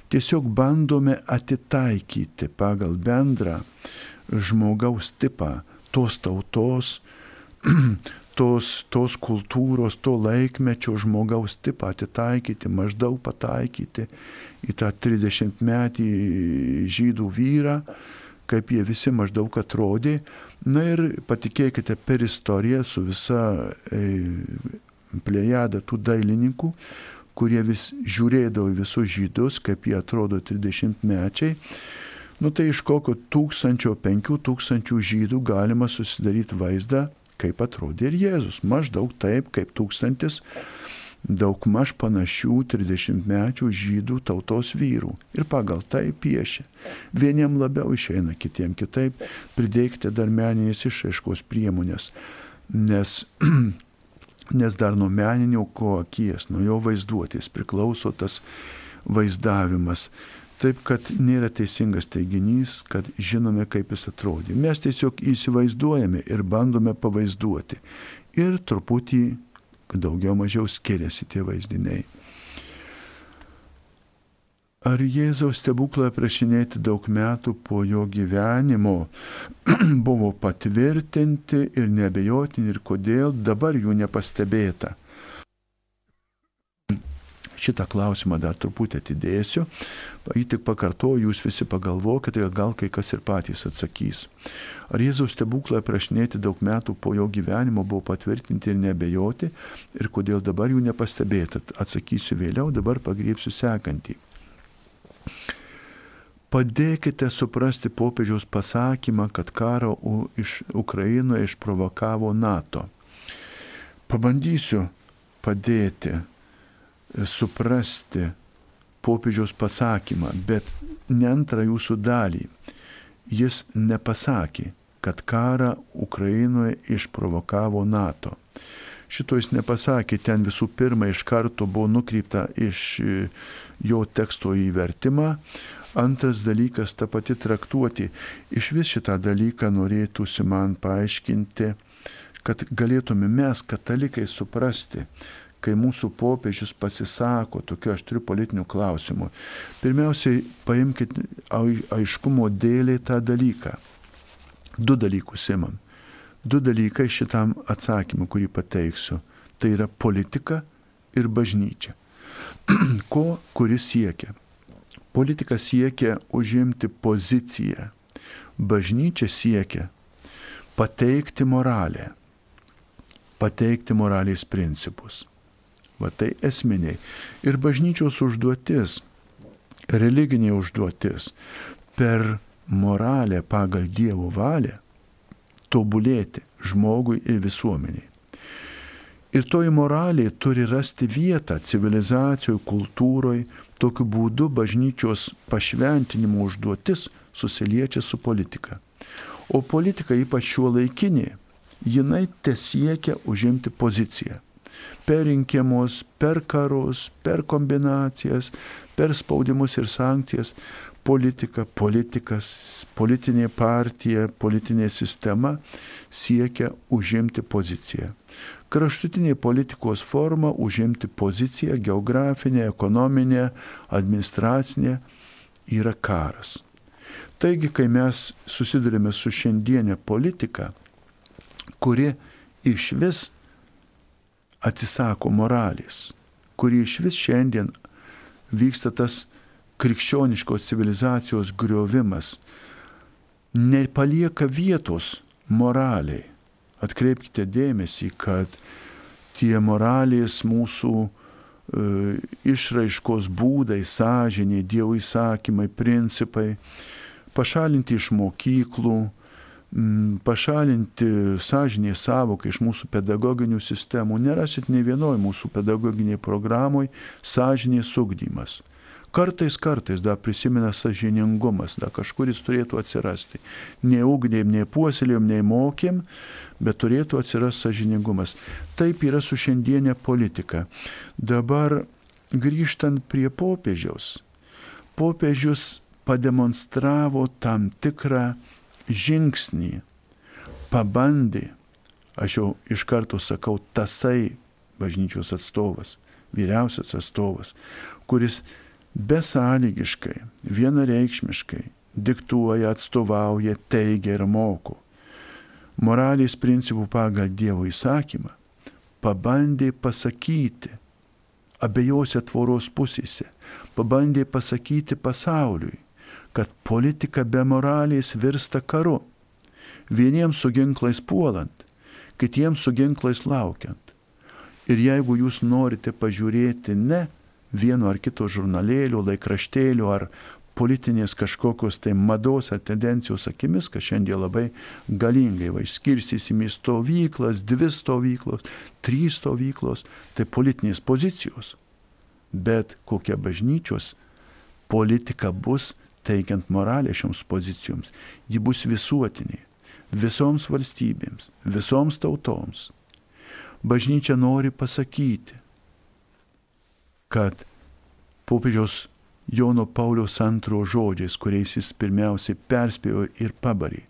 [SPEAKER 1] Tiesiog bandome atitaikyti pagal bendrą žmogaus tipą, tos tautos, tos, tos kultūros, to laikmečio žmogaus tipą atitaikyti, maždaug pataikyti į tą 30 metį žydų vyrą, kaip jie visi maždaug atrodė. Na ir patikėkite per istoriją su visa e, plejada tų dailininkų, kurie vis žiūrėdavo visus žydus, kaip jie atrodo 30 mečiai. Nu tai iš kokio tūkstančio, penkių tūkstančių žydų galima susidaryti vaizdą, kaip atrodė ir Jėzus. Maždaug taip, kaip tūkstantis daugmaž panašių 30 metų žydų tautos vyrų. Ir pagal tai piešia. Vieniem labiau išeina, kitiem kitaip. Pridėkite dar meninės išraiškos priemonės. Nes, nes dar nuo meninio ko akies, nuo jo vaizduotės priklauso tas vaizdavimas. Taip, kad nėra teisingas teiginys, kad žinome, kaip jis atrodė. Mes tiesiog įsivaizduojame ir bandome pavaizduoti. Ir truputį daugiau mažiau skiriasi tie vaizdiniai. Ar Jėzaus stebuklai aprašinėti daug metų po jo gyvenimo buvo patvirtinti ir nebejotini ir kodėl dabar jų nepastebėta? šitą klausimą dar truputį atidėsiu, jį tik pakartoju, jūs visi pagalvokite, gal kai kas ir patys atsakys. Ar Jėzaus stebuklai aprašinėti daug metų po jo gyvenimo buvo patvirtinti ir nebejoti ir kodėl dabar jų nepastebėta, atsakysiu vėliau, dabar pagriepsiu sekantį. Padėkite suprasti popiežiaus pasakymą, kad karo iš Ukrainoje išprovokavo NATO. Pabandysiu padėti suprasti popiežiaus pasakymą, bet ne antrą jūsų dalį. Jis nepasakė, kad karą Ukrainoje išprovokavo NATO. Šito jis nepasakė, ten visų pirma iš karto buvo nukrypta iš e, jo teksto įvertimą. Antras dalykas, ta pati traktuoti. Iš vis šitą dalyką norėtųsi man paaiškinti, kad galėtume mes, katalikai, suprasti, kai mūsų popiežius pasisako, tokiu aš turiu politinių klausimų, pirmiausiai paimkite aiškumo dėliai tą dalyką. Du dalykus imam. Du dalykai šitam atsakymui, kurį pateiksiu. Tai yra politika ir bažnyčia. Ko kuris siekia? Politika siekia užimti poziciją. Bažnyčia siekia pateikti moralę, pateikti moralės principus. Va tai esminiai. Ir bažnyčios užduotis, religinė užduotis per moralę pagal Dievo valią tobulėti žmogui ir visuomeniai. Ir toji moralė turi rasti vietą civilizacijoje, kultūroje, tokiu būdu bažnyčios pašventinimo užduotis susiliečia su politika. O politika, ypač šiuo laikinė, jinai tesiekia užimti poziciją per rinkimus, per karus, per kombinacijas, per spaudimus ir sankcijas, politika, politikas, politinė partija, politinė sistema siekia užimti poziciją. Kraštutinė politikos forma užimti poziciją geografinė, ekonominė, administracinė yra karas. Taigi, kai mes susidurime su šiandienė politika, kuri iš vis atsisako moralės, kuri iš vis šiandien vyksta tas krikščioniškos civilizacijos griovimas, nepalieka vietos moraliai. Atkreipkite dėmesį, kad tie moralės mūsų e, išraiškos būdai, sąžiniai, Dievo įsakymai, principai, pašalinti iš mokyklų, Mm, pašalinti sąžinė savoką iš mūsų pedagoginių sistemų. Nerasit ne vienoje mūsų pedagoginėje programoje sąžinės ugdymas. Kartais, kartais dar prisimena sažiningumas, dar kažkuris turėtų atsirasti. Nei ugdėm, nei puoselėjom, nei mokėm, bet turėtų atsirasti sažiningumas. Taip yra su šiandienė politika. Dabar grįžtant prie popiežiaus. Popiežius pademonstravo tam tikrą žingsnį pabandė, aš jau iš karto sakau, tasai bažnyčios atstovas, vyriausias atstovas, kuris besąlygiškai, vienareikšmiškai diktuoja, atstovauja, teigia ir moko. Moralės principų pagal Dievo įsakymą pabandė pasakyti abiejose tvoros pusėse, pabandė pasakyti pasauliui, kad politika be moralės virsta karu. Vieniems su ginklais puolant, kitiems su ginklais laukiant. Ir jeigu jūs norite pažiūrėti ne vieno ar kito žurnalėlio, laikraštėlio ar politinės kažkokios tai mados ar tendencijos akimis, kad šiandien labai galingai va išskirstysim į stovyklas, dvi stovyklos, trys stovyklos, tai politinės pozicijos. Bet kokia bažnyčios politika bus teikiant moralę šioms pozicijoms, ji bus visuotinė, visoms valstybėms, visoms tautoms. Bažnyčia nori pasakyti, kad popiežiaus Jono Pauliaus antro žodžiais, kuriais jis pirmiausiai perspėjo ir pabarė.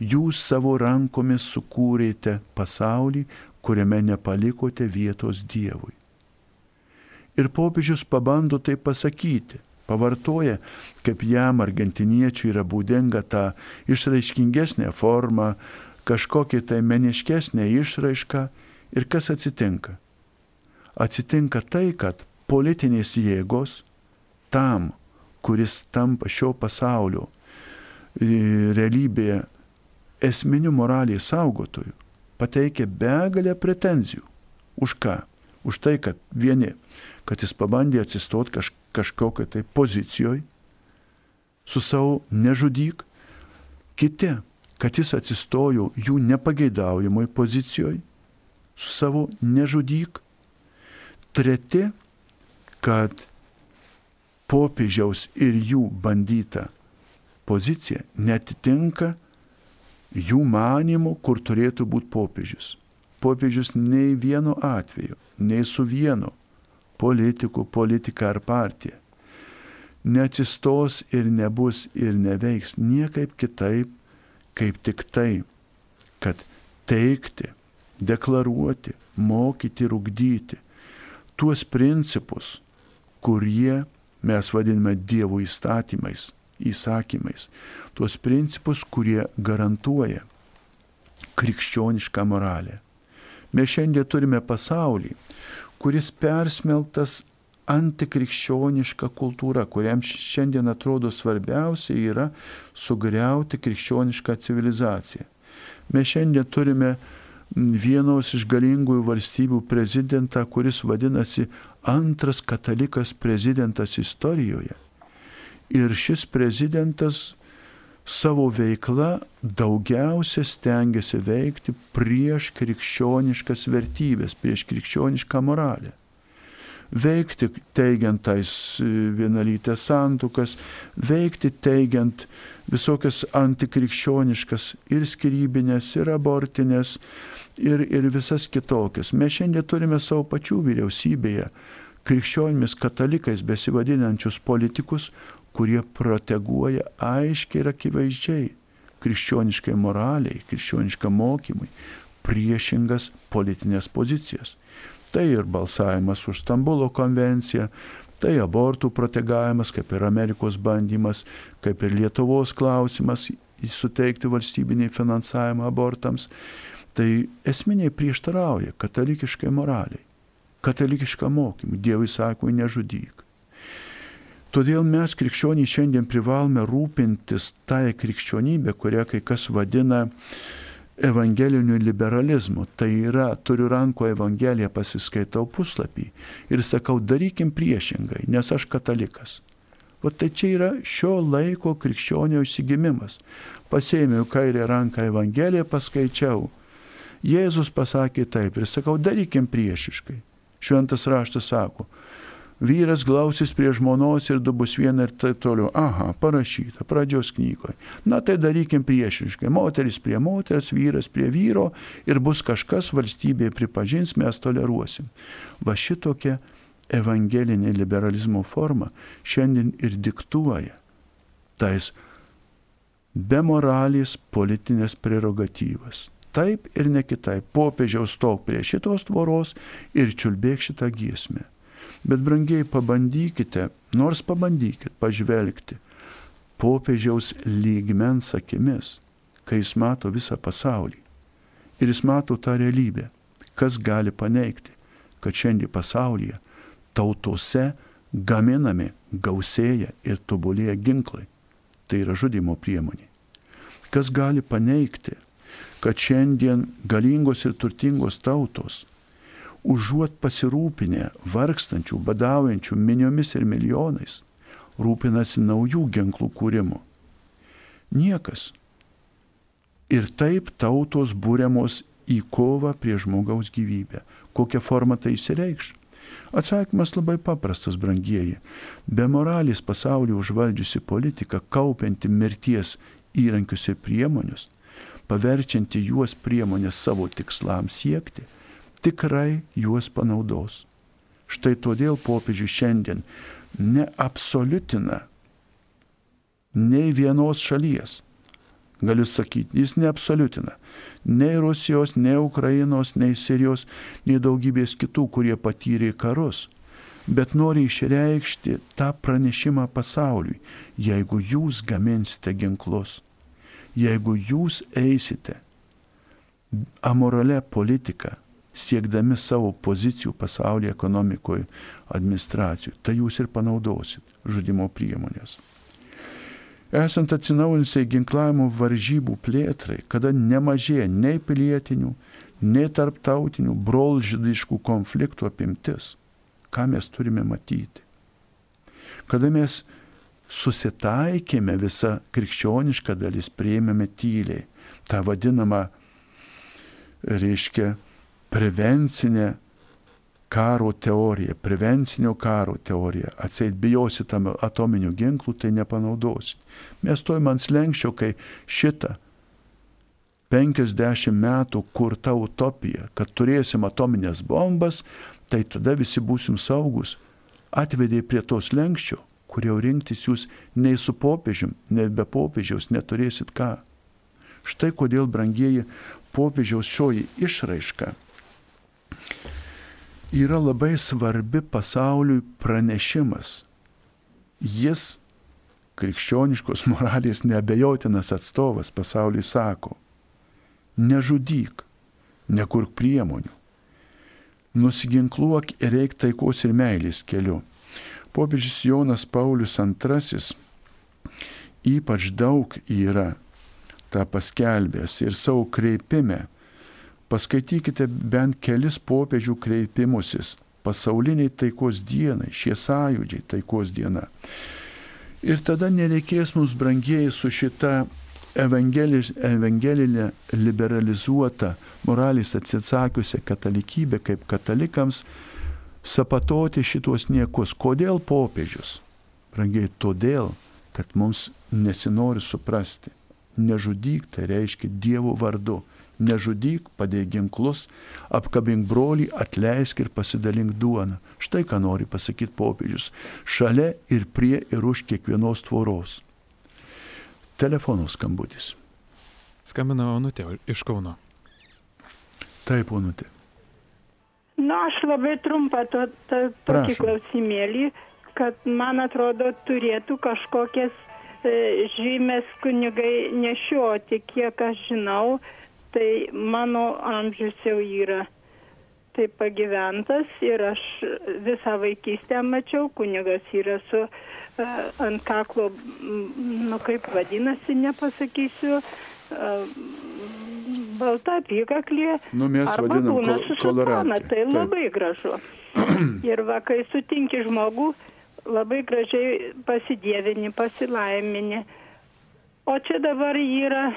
[SPEAKER 1] Jūs savo rankomis sukūrėte pasaulį, kuriame nepalikote vietos Dievui. Ir popiežius pabando tai pasakyti, pavartoja, kaip jam argentiniečiui yra būdinga ta išraiškingesnė forma, kažkokia tai meniškesnė išraiška ir kas atsitinka. Atsitinka tai, kad politinės jėgos tam, kuris tampa šio pasaulio e, realybėje esminių moralės saugotojų, pateikia begalę pretenzijų. Už ką? Už tai, kad vieni, kad jis pabandė atsistoti kaž, kažkokią tai pozicijoje su savo nežudyk, kiti, kad jis atsistojo jų nepageidaujamoj pozicijoje su savo nežudyk, treti, kad popiežiaus ir jų bandyta pozicija netitinka jų manimų, kur turėtų būti popiežius. Popiežius nei vienu atveju, nei su vienu politiku, politika ar partija neatsistos ir nebus ir neveiks niekaip kitaip, kaip tik tai, kad teikti, deklaruoti, mokyti ir ugdyti tuos principus, kurie mes vadiname Dievo įstatymais, įsakymais, tuos principus, kurie garantuoja krikščionišką moralę. Mes šiandien turime pasaulį, kuris persmeltas antikrikščioniška kultūra, kuriam šiandien atrodo svarbiausia yra sugriauti krikščionišką civilizaciją. Mes šiandien turime vienos iš galingųjų valstybių prezidentą, kuris vadinasi antras katalikas prezidentas istorijoje. Ir šis prezidentas savo veikla daugiausia stengiasi veikti prieš krikščioniškas vertybės, prieš krikščionišką moralę veikti teigiant tais e, vienalytės santukas, veikti teigiant visokias antikrikščioniškas ir skirybinės, ir abortinės, ir, ir visas kitokias. Mes šiandien turime savo pačių vyriausybėje krikščionimis katalikais besivadinančius politikus, kurie proteguoja aiškiai ir akivaizdžiai krikščioniškai moraliai, krikščioniškam mokymui priešingas politinės pozicijas. Tai ir balsavimas už Stambulo konvenciją, tai abortų protegavimas, kaip ir Amerikos bandymas, kaip ir Lietuvos klausimas suteikti valstybinį finansavimą abortams. Tai esminiai prieštarauja katalikiškai moraliai, katalikiškam mokymui, Dievui sakui nežudyk. Todėl mes krikščionys šiandien privalome rūpintis tą krikščionybę, kurią kai kas vadina evangeliniu liberalizmu. Tai yra, turiu ranko evangeliją, pasiskaitau puslapį ir sakau, darykim priešingai, nes aš katalikas. O tai čia yra šio laiko krikščionio įsigimimas. Pasėmiau kairę ranką evangeliją, paskaičiau. Jėzus pasakė taip ir sakau, darykim priešiškai. Šventas raštas sako, vyras glausis prie žmonos ir du bus viena ir taip toliau. Aha, parašyta pradžios knygoje. Na tai darykim priešiškai. Moteris prie moters, vyras prie vyro ir bus kažkas valstybėje pripažins, mes toleruosim. Va šitokia evangelinė liberalizmo forma šiandien ir diktuoja tais be moralės politinės prerogatyvas. Taip ir ne kitaip. Popiežiaus stok prie šitos tvoros ir čiulbėk šitą giesmę. Bet brangiai pabandykite, nors pabandykit pažvelgti popiežiaus lygmens akimis, kai jis mato visą pasaulį. Ir jis mato tą realybę. Kas gali paneigti, kad šiandien pasaulyje tautose gaminami, gausėja ir tobulėja ginklai. Tai yra žudimo priemonė. Kas gali paneigti, kad šiandien galingos ir turtingos tautos užuot pasirūpinę vargstančių, badaujančių miniomis ir milijonais, rūpinasi naujų ginklų kūrimu. Niekas. Ir taip tautos būriamos į kovą prie žmogaus gyvybę. Kokią formą tai įsireikš? Atsakymas labai paprastas, brangieji. Be moralės pasaulio užvaldžiusi politika, kaupianti mirties įrankius ir priemonius, paverčianti juos priemonės savo tikslams siekti, tikrai juos panaudos. Štai todėl popiežius šiandien neabsoliutina nei vienos šalies. Galiu sakyti, jis neabsoliutina nei Rusijos, nei Ukrainos, nei Sirijos, nei daugybės kitų, kurie patyrė karus. Bet nori išreikšti tą pranešimą pasauliui, jeigu jūs gaminsite ginklus, jeigu jūs eisite amorale politika, siekdami savo pozicijų pasaulyje ekonomikoje, administracijų, tai jūs ir panaudosit žudimo priemonės. Esant atsinaujinusiai ginklavimo varžybų plėtrai, kada nemažėja nei pilietinių, nei tarptautinių brolžydiškų konfliktų apimtis, ką mes turime matyti. Kada mes susitaikėme visą krikščionišką dalis, prieimėme tyliai tą vadinamą, reiškia, prevencinę karo teorija, prevencinio karo teorija, atseit bijosi tam atominių ginklų, tai nepanaudosi. Mes stojame ant slengščio, kai šitą 50 metų kurta utopija, kad turėsim atominės bombas, tai tada visi būsim saugus, atvedė prie tos lenkščio, kur jau rinktis jūs nei su popiežium, nei be popiežiaus neturėsit ką. Štai kodėl, brangieji, popiežiaus šioji išraiška yra labai svarbi pasauliui pranešimas. Jis, krikščioniškos moralės neabejotinas atstovas pasauliui sako, nežudyk, nekurk priemonių, nusiginkluok ir reik taikos ir meilės keliu. Popiežius Jonas Paulius II ypač daug yra tą paskelbęs ir savo kreipime Paskaitykite bent kelis popiežių kreipimusis pasauliniai taikos dienai, šie sąjūdžiai taikos diena. Ir tada nereikės mums brangieji su šita evangelinė liberalizuota, moralės atsisakiusią katalikybę kaip katalikams sapatoti šitos niekus. Kodėl popiežius? Brangiai, todėl, kad mums nesinori suprasti. Nežudyk tai reiškia Dievo vardu nežudyk, padėk ginklus, apkabink brolį, atleisk ir pasidalink duoną. Štai ką nori pasakyti popiežius. Šalia ir prie ir už kiekvienos tvoros. Telefono skambutis.
[SPEAKER 2] Skambina Onutė iš Kauno.
[SPEAKER 1] Taip, Onutė.
[SPEAKER 4] Na, aš labai trumpą to, to, tokį klausimėlį, kad man atrodo turėtų kažkokias e, žymės kunigai nešioti, kiek aš žinau, tai mano amžius jau yra taip pagyventas ir aš visą vaikystę mačiau, kunigas yra su uh, ant kaklo, nu kaip vadinasi, nepasakysiu, uh, balta apykaklė.
[SPEAKER 1] Nu, mes vadinam
[SPEAKER 4] su sutana, tai Taip. labai gražu. ir va, kai sutinki žmogų, labai gražiai pasidėvini, pasilaimini. O čia dabar yra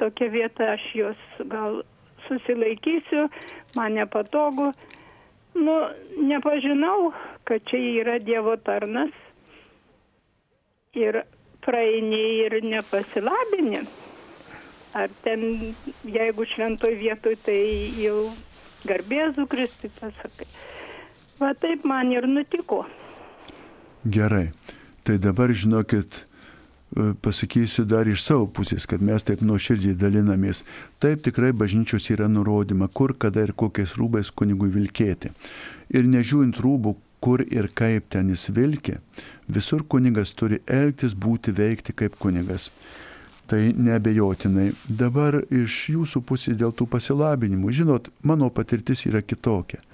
[SPEAKER 4] tokia vieta, aš jos gal susilaikysiu, man nepatogu. Nu, nepažinau, kad čia yra Dievo tarnas ir praeini ir nepasilabini. Ar ten, jeigu šventoj vietoj, tai jau garbėzų Kristui pasakai. Va taip man ir nutiko.
[SPEAKER 1] Gerai. Tai dabar žinokit, pasakysiu dar iš savo pusės, kad mes taip nuoširdžiai dalinamės. Taip tikrai bažnyčios yra nurodyma, kur, kada ir kokiais rūbais kunigui vilkėti. Ir nežiūrint rūbų, kur ir kaip ten jis vilkė, visur kunigas turi elgtis, būti, veikti kaip kunigas. Tai nebejotinai. Dabar iš jūsų pusės dėl tų pasilabinimų, žinot, mano patirtis yra kitokia e,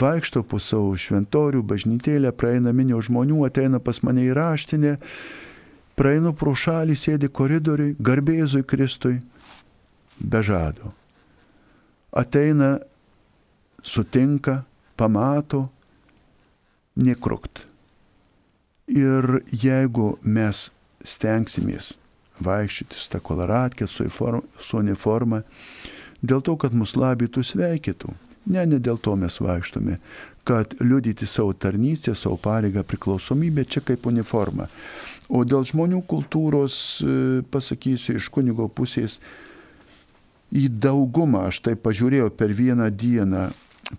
[SPEAKER 1] vaikšto po savo šventorių, bažnytėlę, praeina minio žmonių, ateina pas mane į raštinę praeinu pro šalį, sėdi koridoriui, garbėzui Kristui, be žado. Ateina, sutinka, pamato, nekrukt. Ir jeigu mes stengsimės vaikščioti su ta koloratkė, su, su uniforma, dėl to, kad mus labytų sveikytų. Ne, ne dėl to mes vaikštome, kad liudyti savo tarnystę, savo pareigą, priklausomybę čia kaip uniforma. O dėl žmonių kultūros, e, pasakysiu, iš kunigo pusės, į daugumą aš tai pažiūrėjau per vieną dieną.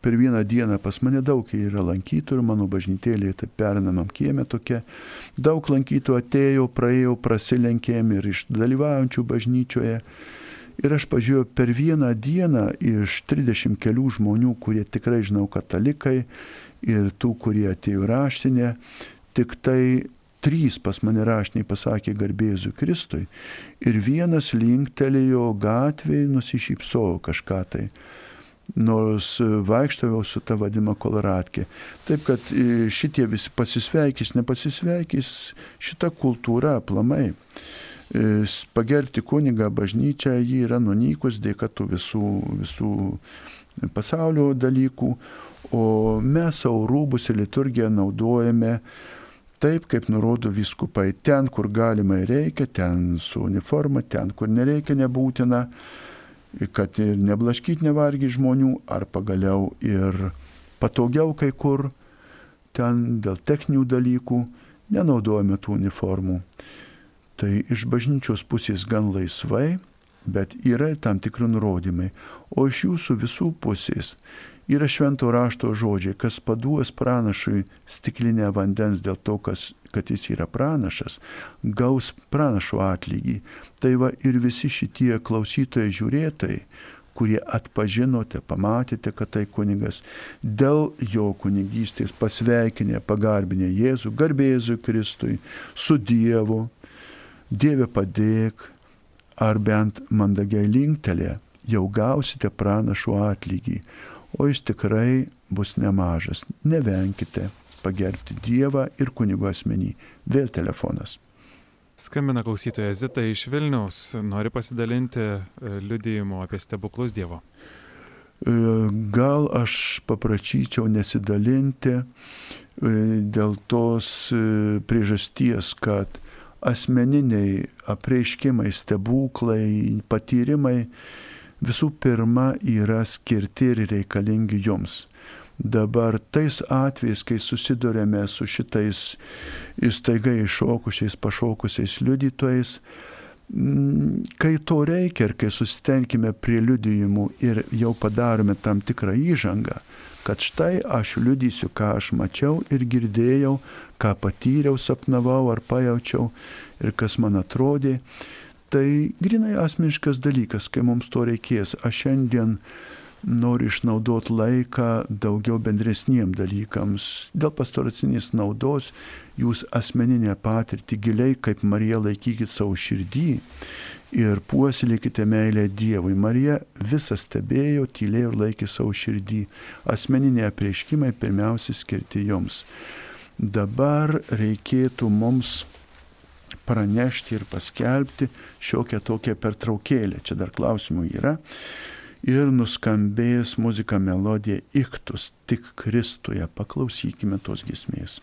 [SPEAKER 1] Per vieną dieną pas mane daug yra lankytojų, mano bažnytėlė, tai pernamam kiemė tokia. Daug lankytojų atėjo, praėjau, prasilenkėm ir iš dalyvaujančių bažnyčioje. Ir aš pažiūrėjau per vieną dieną iš 30 kelių žmonių, kurie tikrai žinau katalikai ir tų, kurie atėjo raštinę, tik tai trys pas mane rašniai pasakė garbėzu Kristui ir vienas linktelėjo gatvėje, nusišypsojo kažką tai. Nors vaikštavau su ta vadima koloratkė. Taip kad e, šitie visi pasisveikys, nepasisveikys šita kultūra aplamai. E, pagerti kunigą bažnyčią, ji yra nunykus dėka tų visų, visų pasaulio dalykų, o mes savo rūbus ir liturgiją naudojame taip, kaip nurodo viskupai. Ten, kur galima ir reikia, ten su uniforma, ten, kur nereikia, nebūtina, kad ir neblaškyti nevargi žmonių, ar pagaliau ir patogiau kai kur, ten dėl techninių dalykų nenaudojame tų uniformų. Tai iš bažnyčios pusės gan laisvai, bet yra tam tikri nurodymai. O iš jūsų visų pusės Yra švento rašto žodžiai, kas paduos pranašui stiklinę vandens dėl to, kas, kad jis yra pranašas, gaus pranašo atlygį. Tai va ir visi šitie klausytojai žiūrėtojai, kurie atpažinote, pamatėte, kad tai kunigas, dėl jo kunigystės pasveikinę, pagarbinę Jėzų, garbėzų Kristui, su Dievu, Dieve padėk, ar bent mandagiai linktelė, jau gausite pranašo atlygį o jis tikrai bus nemažas. Nevenkite pagerbti Dievą ir kunigo asmenį. Vėl telefonas.
[SPEAKER 2] Skambina klausytoja Zita iš Vilniaus, nori pasidalinti e, liudijimu apie stebuklus Dievo.
[SPEAKER 1] E, gal aš paprašyčiau nesidalinti e, dėl tos priežasties, kad asmeniniai apreiškimai, stebuklai, patyrimai visų pirma yra skirti ir reikalingi jums. Dabar tais atvejais, kai susidurėme su šitais įstaigai iššokusiais, pašokusiais liudytojais, mm, kai to reikia ir kai susitenkime prie liudijimų ir jau padarome tam tikrą įžangą, kad štai aš liudysiu, ką aš mačiau ir girdėjau, ką patyriau, sapnavau ar pajaučiau ir kas man atrodė, Tai grinai asmeniškas dalykas, kai mums to reikės. Aš šiandien noriu išnaudoti laiką daugiau bendresniem dalykams. Dėl pastoracinės naudos jūs asmeninę patirtį giliai kaip Marija laikykite savo širdį ir puoselėkite meilę Dievui. Marija visą stebėjo, tylėjo ir laikė savo širdį. Asmeniniai apreiškimai pirmiausia skirti jums. Dabar reikėtų mums pranešti ir paskelbti šiokią tokią pertraukėlę. Čia dar klausimų yra ir nuskambėjęs muzika melodija iktus tik Kristuje. Paklausykime tos
[SPEAKER 5] gismės.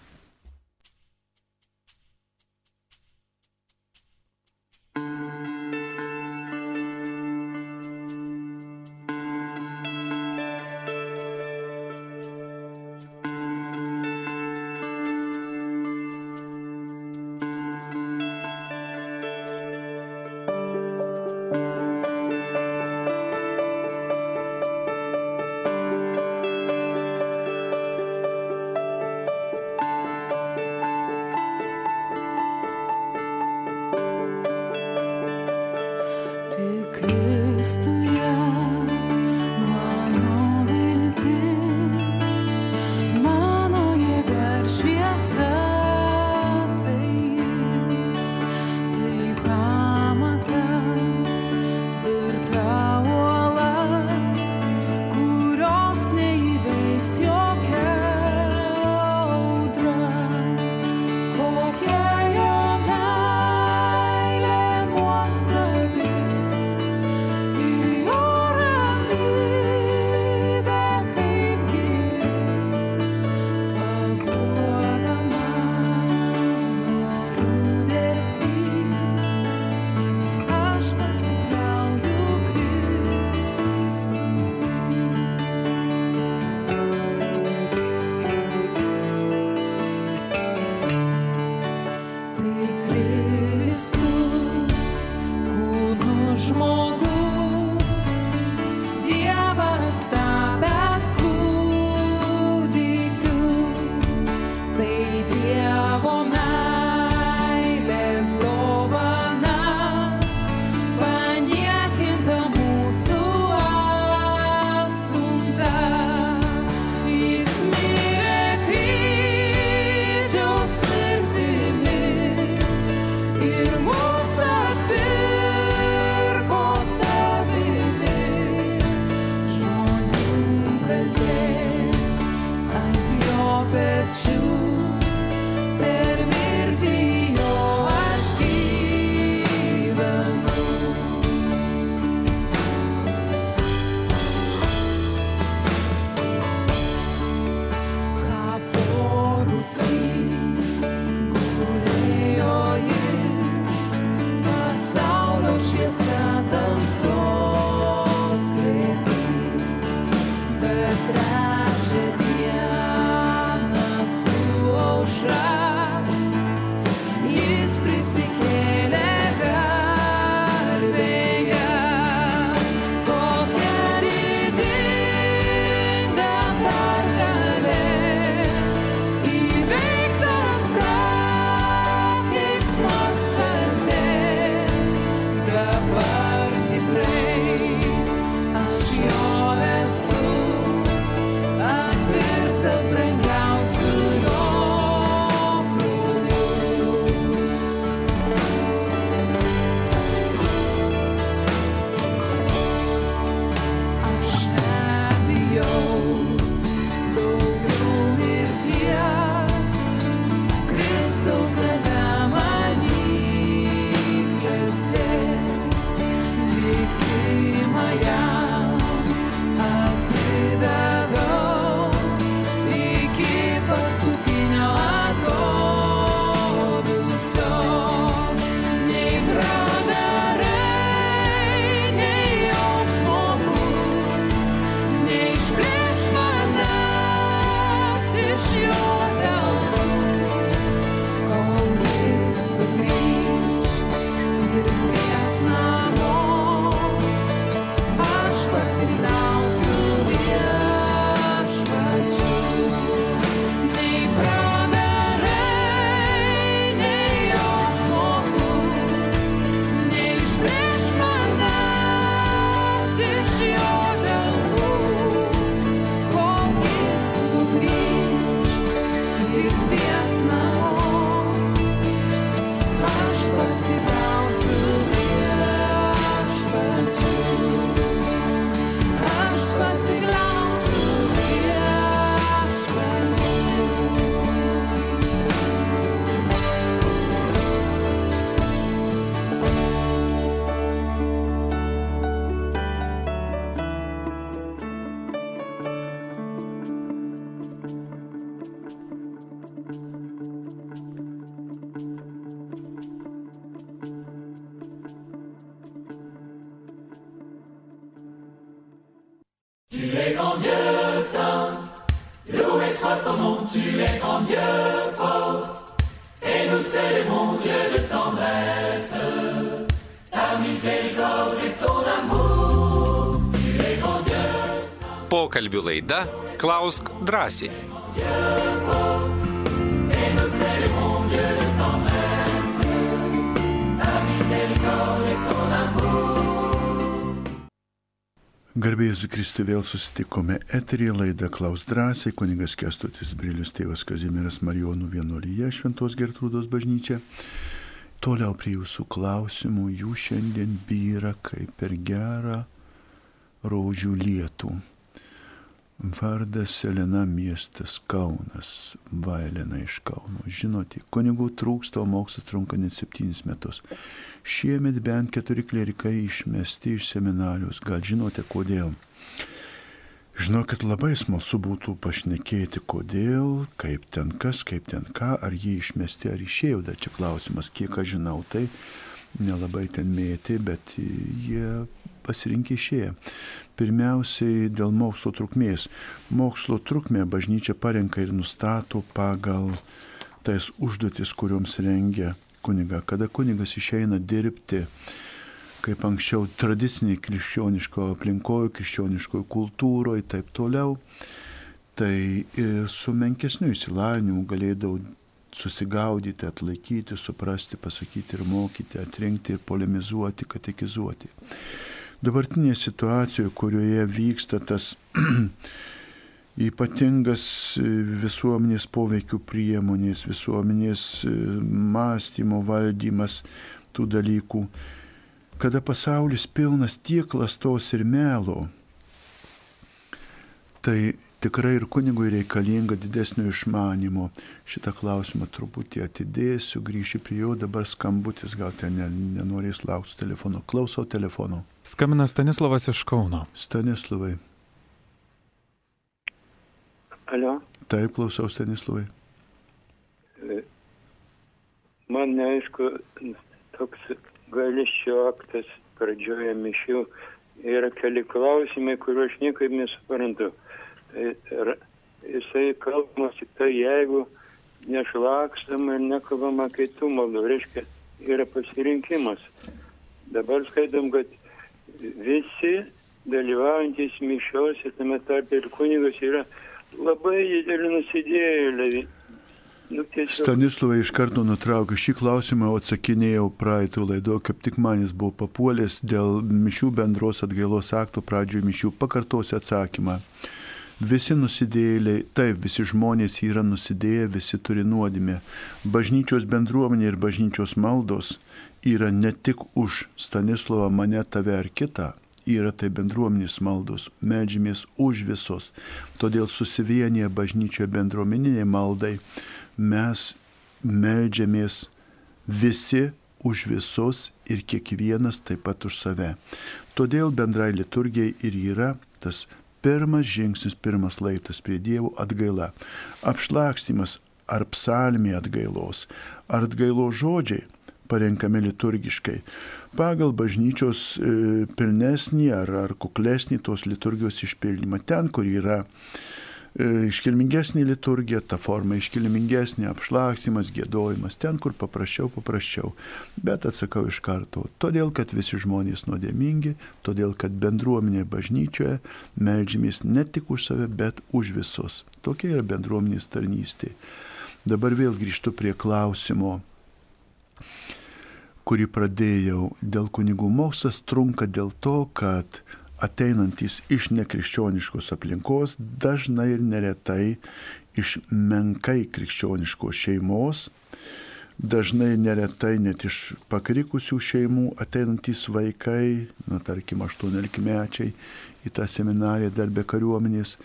[SPEAKER 1] Kristui vėl susitikome eterį laidą Klaus drąsiai, kunigas Kestutis Brilius tėvas Kazimieras Marijonų vienuolyje Šventos Gertrūdos bažnyčia. Toliau prie jūsų klausimų, jų šiandien byra kaip per gerą rožių lietų. Vardas Selena miestas Kaunas, Vailena iš Kauno. Žinote, kunigų trūksta, o mokslas trunka net septynis metus. Šiemet bent keturi klerikai išmesti iš seminarijos. Gal žinote kodėl? Žinokit, labai smalsu būtų pašnekėti, kodėl, kaip ten kas, kaip ten ką, ar jie išmesti, ar išėjo. Dar čia klausimas, kiek aš žinau, tai nelabai ten mėtė, bet jie pasirinkė išėję. Pirmiausiai dėl mokslo trukmės. Mokslo trukmę bažnyčia parenka ir nustato pagal tais užduotis, kuriuoms rengia kuniga. Kada kunigas išeina dirbti, kaip anksčiau tradiciniai krikščioniško aplinkoje, krikščioniškoje kultūroje ir taip toliau, tai su menkesniu įsilavinimu galėdavau susigaudyti, atlaikyti, suprasti, pasakyti ir mokyti, atrinkti ir polemizuoti, katekizuoti. Dabartinėje situacijoje, kurioje vyksta tas ypatingas visuomenės poveikių priemonės, visuomenės mąstymo valdymas tų dalykų, kada pasaulis pilnas tiek lastos ir melo, tai tikrai ir kunigui reikalinga didesnio išmanimo. Šitą klausimą truputį atidėsiu, grįšiu prie jo, dabar skambutis, gal ten nenorės laukti telefono. Klausau telefono.
[SPEAKER 2] Skambina Stanislavas iš Kauno.
[SPEAKER 1] Stanislavai.
[SPEAKER 6] Alio.
[SPEAKER 1] Taip, klausau Stanislavai.
[SPEAKER 6] Man neaišku, toks galėščio aktas pradžioje mišių yra keli klausimai, kuriuos aš niekaip nesuprantu. Ir jisai kalbamas tik tai, jeigu nešlakstama ir nekalbama kitų maldų, reiškia, yra pasirinkimas. Dabar skaitom, kad visi dalyvaujantis mišiuose, tame tarp ir kunigas yra labai dideli nusidėjėliai.
[SPEAKER 1] Nu, tiesiog... Stanislavai iš karto nutraukė šį klausimą, atsakinėjau praeitų laido, kaip tik manis buvo papuolęs dėl mišių bendros atgailos aktų pradžioje mišių. Pakartosiu atsakymą. Visi nusidėjėliai, taip, visi žmonės yra nusidėję, visi turi nuodėmę. Bažnyčios bendruomenė ir bažnyčios maldos yra ne tik už Stanislavą, mane, tave ar kitą, yra tai bendruomenės maldos, medžiamės už visus. Todėl susivienyje bažnyčioje bendruomeniniai maldai mes melžiamės visi už visus ir kiekvienas taip pat už save. Todėl bendrai liturgijai ir yra tas pirmas žingsnis, pirmas laiptas prie Dievo atgaila. Apšlakstimas ar psalmė atgailos, ar atgailos žodžiai parenkami liturgiškai. Pagal bažnyčios e, pilnesnį ar, ar kuklesnį tos liturgijos išpildymą. Ten, kur yra e, iškilmingesnė liturgija, ta forma iškilmingesnė, apšlakstimas, gėdojimas, ten, kur paprasčiau, paprasčiau. Bet atsakau iš karto, todėl, kad visi žmonės nuodėmingi, todėl, kad bendruomenė bažnyčioje melžymės ne tik už save, bet už visus. Tokia yra bendruomenės tarnystė. Dabar vėl grįžtu prie klausimo kurį pradėjau dėl kunigų mokslas, trunka dėl to, kad ateinantis iš nekrikščioniškos aplinkos dažnai ir neretai iš menkai krikščioniškos šeimos, dažnai neretai net iš pakrikusių šeimų ateinantys vaikai, na tarkim 18 mečiai į tą seminariją dar be kariuomenės,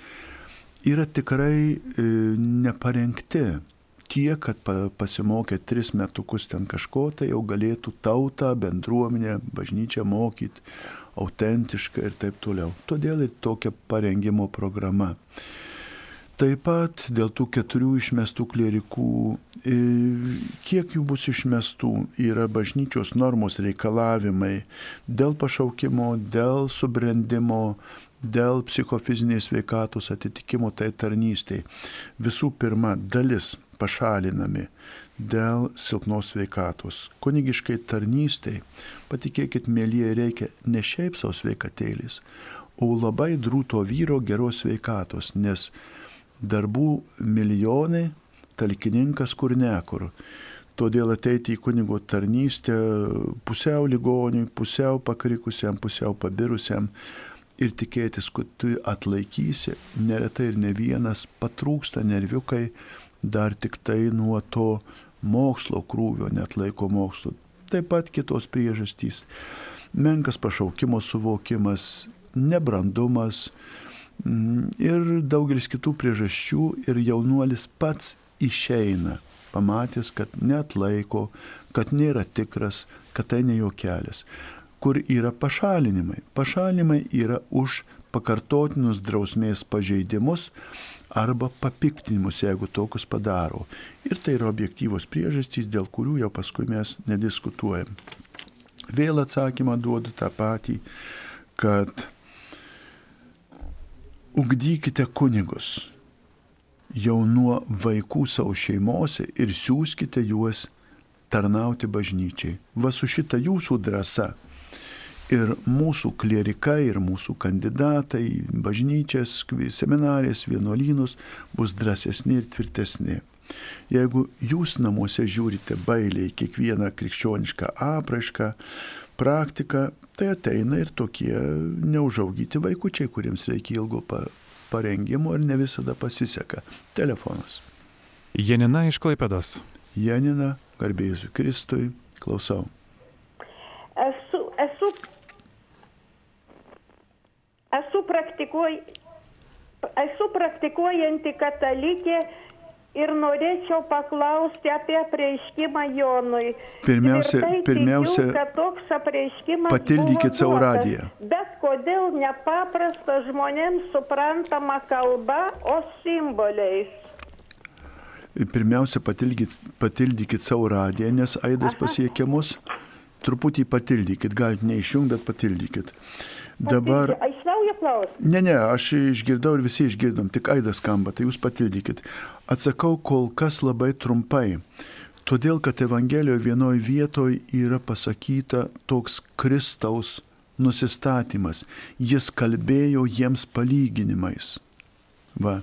[SPEAKER 1] yra tikrai e, neparengti. Tiek, kad pasimokę tris metukus ten kažko, tai jau galėtų tautą, bendruomenę, bažnyčią mokyti autentiškai ir taip toliau. Todėl ir tokia parengimo programa. Taip pat dėl tų keturių išmestų klierikų, e, kiek jų bus išmestų, yra bažnyčios normos reikalavimai dėl pašaukimo, dėl subrendimo, dėl psichofizinės veikatos atitikimo tai tarnystėj. Visų pirma, dalis pašalinami dėl silpnos veikatos. Kunigiškai tarnystėj, patikėkit, mėlyje, reikia ne šiaip savo sveikatėlis, o labai drūto vyro geros veikatos, nes darbų milijonai, talkininkas kur nekur. Todėl ateiti į kunigo tarnystę pusiau ligoniui, pusiau pakrikusiam, pusiau pabirusiam ir tikėtis, kad tu atlaikysi, neretai ir ne vienas patrūksta nerviukai, dar tik tai nuo to mokslo krūvio net laiko mokslo. Taip pat kitos priežastys. Menkas pašaukimo suvokimas, nebrandumas mm, ir daugelis kitų priežasčių ir jaunuolis pats išeina pamatęs, kad net laiko, kad nėra tikras, kad tai ne jo kelias. Kur yra pašalinimai? Pašalinimai yra už pakartotinus drausmės pažeidimus arba papiktinimus, jeigu tokius padaro. Ir tai yra objektyvos priežastys, dėl kurių jau paskui mes nediskutuojam. Vėl atsakymą duodu tą patį, kad ugdykite kunigus jau nuo vaikų savo šeimose ir siūskite juos tarnauti bažnyčiai. Va su šita jūsų drąsa ir mūsų klierikai, ir mūsų kandidatai, bažnyčias, seminarės, vienuolynus bus drąsesni ir tvirtesni. Jeigu jūs namuose žiūrite bailiai kiekvieną krikščionišką apraišką, praktiką, tai ateina ir tokie neužaugyti vaikučiai, kuriems reikia ilgo parengimo ir ne visada pasiseka. Telefonas.
[SPEAKER 2] Janina iš Klaipėdos.
[SPEAKER 1] Janina, garbėjusiu Kristui, klausau.
[SPEAKER 7] Esu, esu, esu, praktikuoj, esu praktikuojanti katalikė ir norėčiau paklausti apie apreiškimą Jonui.
[SPEAKER 1] Pirmiausia,
[SPEAKER 7] Tvirtai
[SPEAKER 1] pirmiausia,
[SPEAKER 7] tikiu, kad toks apreiškimas
[SPEAKER 1] patildykit savo radiją.
[SPEAKER 7] Bet kodėl nepaprasta žmonėms suprantama kalba, o simboliais?
[SPEAKER 1] Pirmiausia, patildykit, patildykit savo radiją, nes aidas pasiekia mus. Truputį patildykit, galite neišjungti, bet patildykit. Dabar,
[SPEAKER 7] Aš naują klausimą.
[SPEAKER 1] ne, ne, aš išgirdau ir visi išgirdom, tik aidas skamba, tai jūs patildykit. Atsakau kol kas labai trumpai. Todėl, kad Evangelijoje vienoje vietoje yra pasakyta toks Kristaus nusistatymas. Jis kalbėjo jiems palyginimais. Va.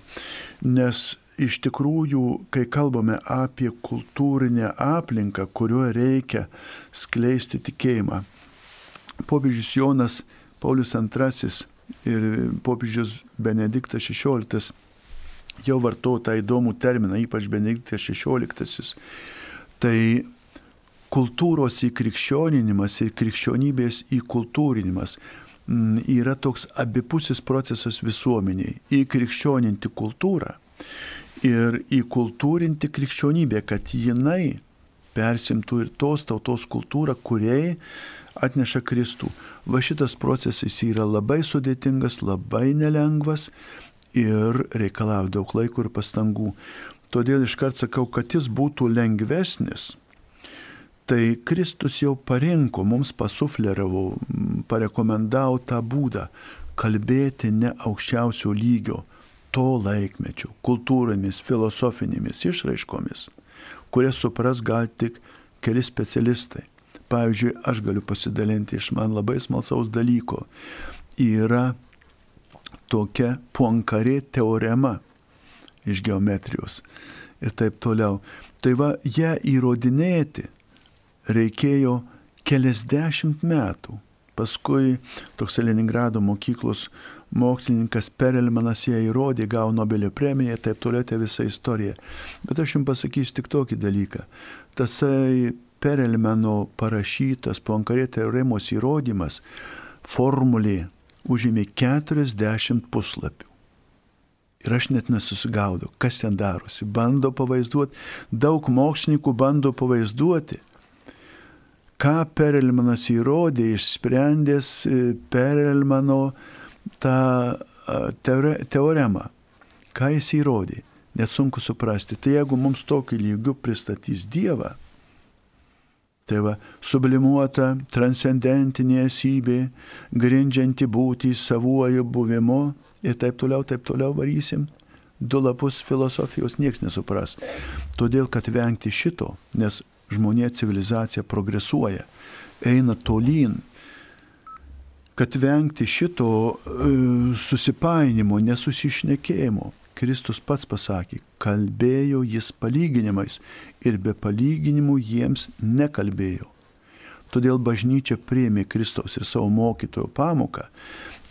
[SPEAKER 1] Nes iš tikrųjų, kai kalbame apie kultūrinę aplinką, kurioje reikia skleisti tikėjimą, popiežius Jonas Paulius II ir popiežius Benediktas XVI jau vartojo tą įdomų terminą, ypač Benediktas XVI. Tai kultūros įkrikščioninimas ir krikščionybės įkultūrinimas mm, yra toks abipusis procesas visuomeniai. Įkrikščioninti kultūrą ir įkultūrinti krikščionybę, kad jinai persimtų ir tos tautos kultūrą, kuriai atneša Kristų. Va šitas procesas yra labai sudėtingas, labai nelengvas ir reikalauja daug laiko ir pastangų. Todėl iškart sakau, kad jis būtų lengvesnis. Tai Kristus jau parinko, mums pasufleravo, parekomendavo tą būdą kalbėti ne aukščiausio lygio, to laikmečio, kultūromis, filosofinėmis išraiškomis, kurias supras gal tik keli specialistai. Pavyzdžiui, aš galiu pasidalinti iš man labai smalsaus dalyko. Yra tokia puankarė teorema iš geometrijos ir taip toliau. Tai va, ją įrodinėti reikėjo keliasdešimt metų. Paskui toks Leningrado mokyklos mokslininkas Perelmanas ją įrodė, gavo Nobelio premiją, taip toliau tai visa istorija. Bet aš jums pasakysiu tik tokį dalyką. Tasai Perelmano parašytas Poincaré teoremos įrodymas formulė užėmė 40 puslapių. Ir aš net nesusigaudau, kas ten darosi. Bando pavaizduoti, daug mokslininkų bando pavaizduoti, ką Perelmanas įrodė, išsprendęs Perelmano tą teore, teoremą. Ką jis įrodė, net sunku suprasti. Tai jeigu mums tokiu lygiu pristatys Dievą, Tai va, sublimuota transcendentinė esybė, grindžianti būti savuoju buvimu ir taip toliau, taip toliau varysim. Du lapus filosofijos nieks nesupras. Todėl, kad vengti šito, nes žmonė civilizacija progresuoja, eina tolyn, kad vengti šito e, susipainimo, nesusišnekėjimo. Kristus pats pasakė, kalbėjo jis palyginimais ir be palyginimų jiems nekalbėjo. Todėl bažnyčia priėmė Kristaus ir savo mokytojo pamoką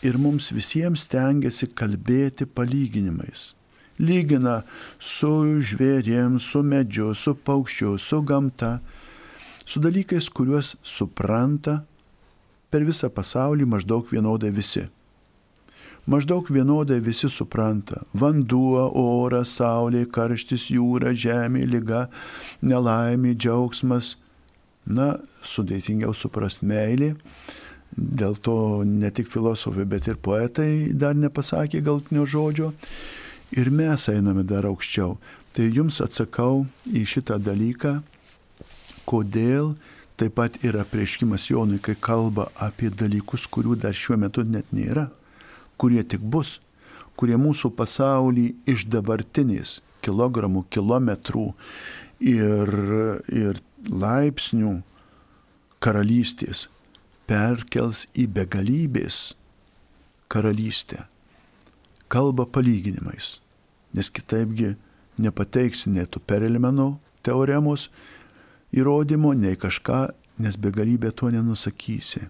[SPEAKER 1] ir mums visiems tengiasi kalbėti palyginimais. Lygina su žvėrėm, su medžiu, su paukščiu, su gamta, su dalykais, kuriuos supranta per visą pasaulį maždaug vienodai visi maždaug vienodai visi supranta. Vanduo, oras, saulė, karštis, jūra, žemė, lyga, nelaimė, džiaugsmas. Na, sudėtingiau suprast meilį. Dėl to ne tik filosofai, bet ir poetai dar nepasakė galtinio žodžio. Ir mes einame dar aukščiau. Tai jums atsakau į šitą dalyką, kodėl taip pat yra prieškimas Jonui, kai kalba apie dalykus, kurių dar šiuo metu net nėra kurie tik bus, kurie mūsų pasaulį iš dabartinės kilogramų, kilometrų ir, ir laipsnių karalystės perkels į begalybės karalystę. Kalba palyginimais, nes kitaipgi nepateiksi nei tu Perelmeno teoremos įrodymo, nei kažką, nes begalybė to nenusakysi.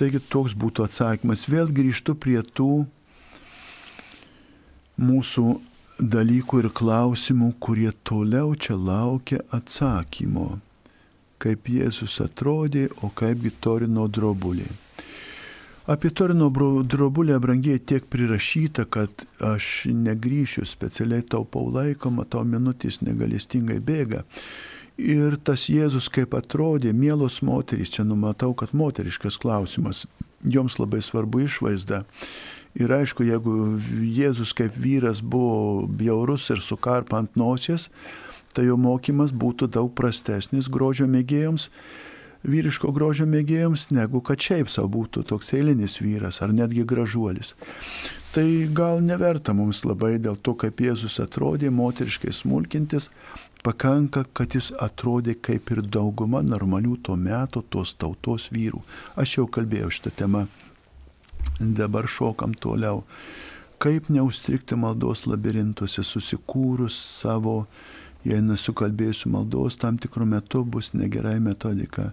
[SPEAKER 1] Taigi toks būtų atsakymas. Vėl grįžtu prie tų mūsų dalykų ir klausimų, kurie toliau čia laukia atsakymo. Kaip Jėzus atrodė, o kaipgi Torino drobulė. Apie Torino drobulę brangiai tiek prirašyta, kad aš negryšiu, specialiai taupau laiką, matau minutės negalestingai bėga. Ir tas Jėzus kaip atrodė, mielos moterys, čia numatau, kad moteriškas klausimas, joms labai svarbu išvaizda. Ir aišku, jeigu Jėzus kaip vyras buvo bjaurus ir sukarpa ant nosies, tai jo mokymas būtų daug prastesnis grožio mėgėjams, vyriško grožio mėgėjams, negu kad šiaip savo būtų toks eilinis vyras ar netgi gražuolis. Tai gal neverta mums labai dėl to, kaip Jėzus atrodė, moteriškai smulkintis, pakanka, kad jis atrodė kaip ir dauguma normalių to meto tos tautos vyrų. Aš jau kalbėjau šitą temą, dabar šokam toliau. Kaip neustrikti maldos labirintuose, susikūrus savo, jei nesukalbėsiu maldos, tam tikrų metų bus negerai metodika.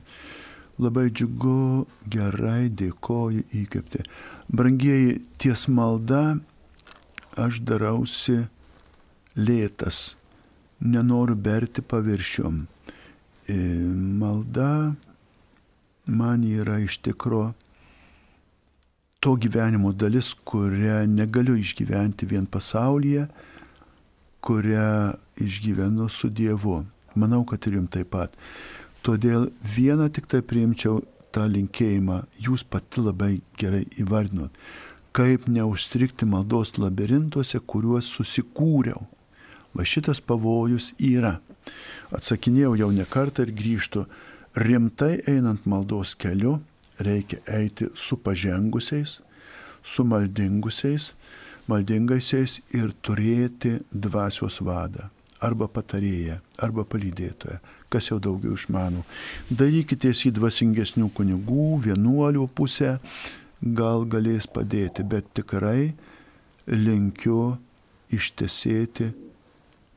[SPEAKER 1] Labai džiugu, gerai, dėkoju įkvėpti. Brangieji, ties malda aš darausi lėtas nenoriu berti paviršium. E, malda man yra iš tikro to gyvenimo dalis, kurią negaliu išgyventi vien pasaulyje, kurią išgyvenu su Dievu. Manau, kad ir jums taip pat. Todėl vieną tik tai priimčiau tą linkėjimą, jūs pati labai gerai įvardinot, kaip neužstrikti maldos labirintuose, kuriuos susikūriau. Va šitas pavojus yra. Atsakinėjau jau ne kartą ir grįžtu. Rimtai einant maldos keliu reikia eiti su pažengusiais, su maldingusiais, maldingaisiais ir turėti dvasios vadą. Arba patarėją, arba palydėtoją, kas jau daugiau išmano. Darykitės į dvasingesnių kunigų, vienuolių pusę, gal galės padėti, bet tikrai linkiu ištesėti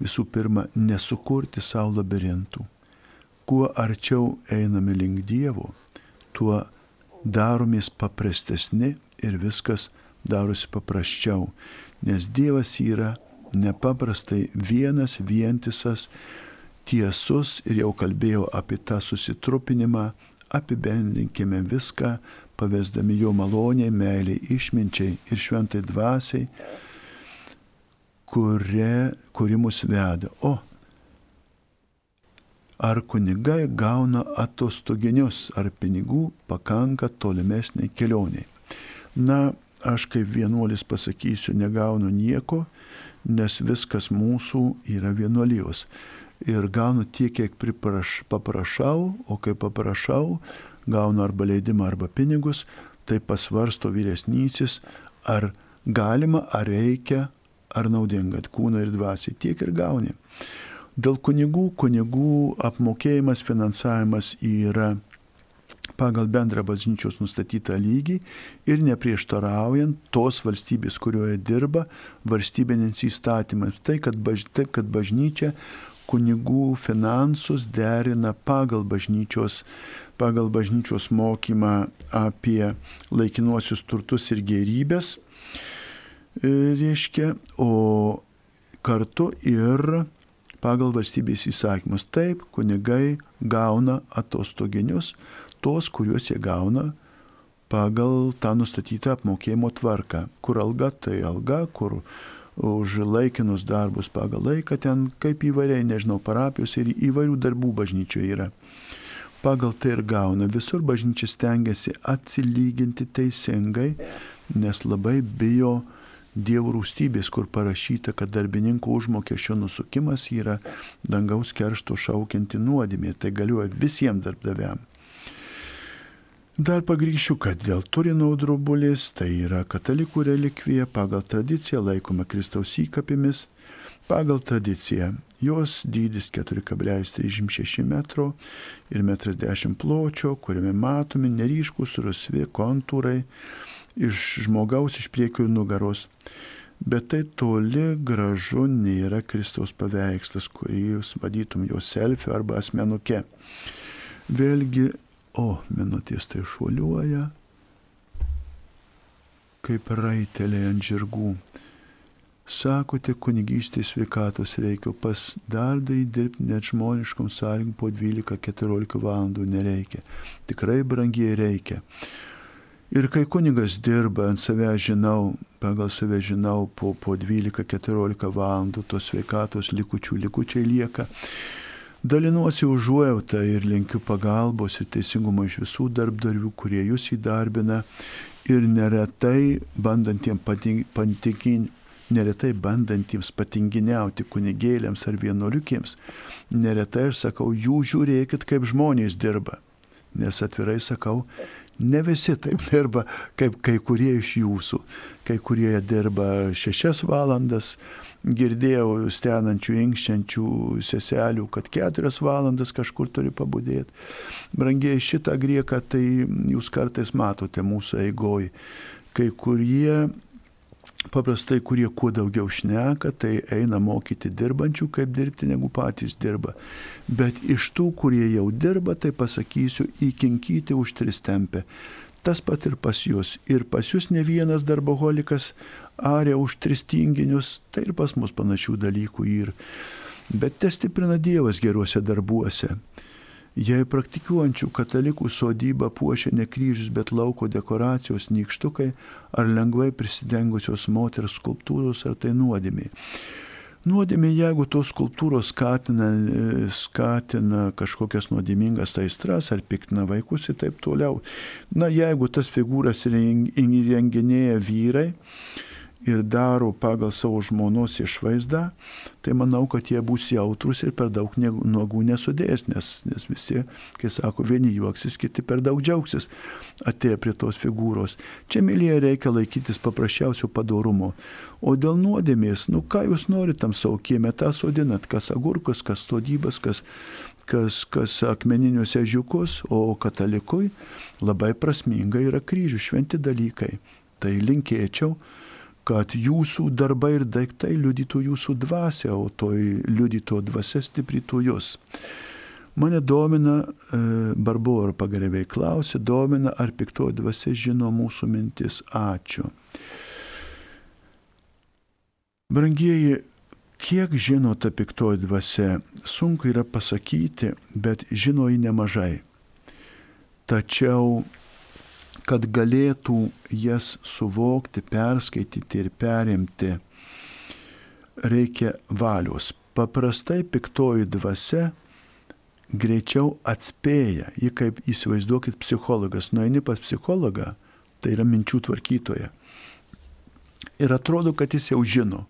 [SPEAKER 1] visų pirma, nesukurti savo labirintų. Kuo arčiau einame link Dievo, tuo daromės paprastesni ir viskas darosi paprasčiau, nes Dievas yra nepaprastai vienas, vientisas, tiesus ir jau kalbėjau apie tą susitrupinimą, apibendrinkime viską, pavesdami jo maloniai, meiliai, išminčiai ir šventai dvasiai kuria, kuri mus veda. O ar kunigai gauna atostoginius, ar pinigų pakanka tolimesniai kelioniai. Na, aš kaip vienuolis pasakysiu, negaunu nieko, nes viskas mūsų yra vienuolijos. ir gaunu tiek, kiek pripraš, paprašau, o kai paprašau, gaunu arba leidimą, arba pinigus, tai pasvarsto vyresnysis, ar galima, ar reikia, ar naudinga kūno ir dvasiai, tiek ir gauni. Dėl kunigų, kunigų apmokėjimas, finansavimas yra pagal bendrą bažnyčios nustatytą lygį ir neprieštaraujant tos valstybės, kurioje dirba, valstybinėms įstatymams. Tai, kad, baž, taip, kad bažnyčia kunigų finansus derina pagal bažnyčios, pagal bažnyčios mokymą apie laikinuosius turtus ir gerybės, reiškia, o kartu ir pagal valstybės įsakymus. Taip, kunigai gauna atostoginius, tos, kuriuos jie gauna pagal tą nustatytą apmokėjimo tvarką. Kur alga, tai alga, kur už laikinus darbus pagal laiką, ten kaip įvairiai, nežinau, parapijos ir įvairių darbų bažnyčioje yra. Pagal tai ir gauna. Visur bažnyčia stengiasi atsilyginti teisingai, nes labai bijo Dievo rūstybės, kur parašyta, kad darbininko užmokesčio nusukimas yra dangaus keršto šaukianti nuodėmė. Tai galioja visiems darbdaviam. Dar pagrįšiu, kad dėl Turino drobulis tai yra katalikų relikvija, pagal tradiciją laikoma Kristaus įkapimis, pagal tradiciją jos dydis 4,36 m ir 1,10 m pločio, kuriame matomi neryškus rusvi kontūrai iš žmogaus iš priekio nugaros. Bet tai toli gražu nėra Kristaus paveikslas, kurį jūs vadytum jo selfie arba asmenuke. Vėlgi O minutės tai šuoliuoja, kaip raiteliai ant žirgų. Sakote, kunigystės sveikatos reikia, pas darbdavį dirbti net žmoniškom sąlygom po 12-14 valandų nereikia. Tikrai brangiai reikia. Ir kai kunigas dirba ant savęs žinau, pagal save žinau, po, po 12-14 valandų tos sveikatos likučių likučiai lieka. Dalinuosi užuojautą ir linkiu pagalbos ir teisingumo iš visų darbdavių, kurie jūs įdarbina ir neretai bandantiems patikin, neretai bandantiems patinginiauti kunigėliams ar vienuoliukėms, neretai aš sakau, jų žiūrėkit, kaip žmonės dirba. Nes atvirai sakau, ne visi taip dirba, kaip kai kurie iš jūsų. Kai kurie dirba šešias valandas, girdėjau stenančių, inkščiančių seselių, kad keturias valandas kažkur turi pabudėti. Brangiai šitą grieką, tai jūs kartais matote mūsų eigoj. Kai kurie, paprastai kurie kuo daugiau šneka, tai eina mokyti dirbančių, kaip dirbti, negu patys dirba. Bet iš tų, kurie jau dirba, tai pasakysiu, įkinkyti už tris tempę. Tas pat ir pas jūs. Ir pas jūs ne vienas darboholikas arė už tris tinginius, tai ir pas mus panašių dalykų yra. Bet te stiprina Dievas geruose darbuose. Jei praktikuojančių katalikų sodybą puošia ne kryžius, bet lauko dekoracijos nykštukai ar lengvai prisidengusios moters skulptūros, ar tai nuodėmiai. Nuodėmė, jeigu tos skulptūros skatina, skatina kažkokias nuodėmingas aistras ar piktina vaikus ir taip toliau. Na, jeigu tas figūras įrenginėja vyrai, ir daro pagal savo žmonos išvaizdą, tai manau, kad jie bus jautrus ir per daug nuogų nesudės, nes, nes visi, kai sako, vieni juoksis, kiti per daug džiaugsis atėję prie tos figūros. Čia, mylėje, reikia laikytis paprasčiausio padarumo. O dėl nuodėmės, nu ką jūs norite tam savo kiemę, tą sodinat, kas agurkus, kas sodybas, kas, kas, kas akmeninius ežiukus, o katalikui labai prasminga yra kryžių šventi dalykai. Tai linkėčiau kad jūsų darbai ir daiktai liudytų jūsų dvasę, o toj liudyto dvasia stiprytų jūs. Mane domina, e, Barbora pagarbiai klausė, domina, ar piktoji dvasia žino mūsų mintis. Ačiū. Brangieji, kiek žino ta piktoji dvasia, sunku yra pasakyti, bet žino jį nemažai. Tačiau kad galėtų jas suvokti, perskaityti ir perimti, reikia valios. Paprastai piktoji dvasia greičiau atspėja, ji kaip įsivaizduokit psichologas, nueini pas psichologą, tai yra minčių tvarkytoja. Ir atrodo, kad jis jau žino.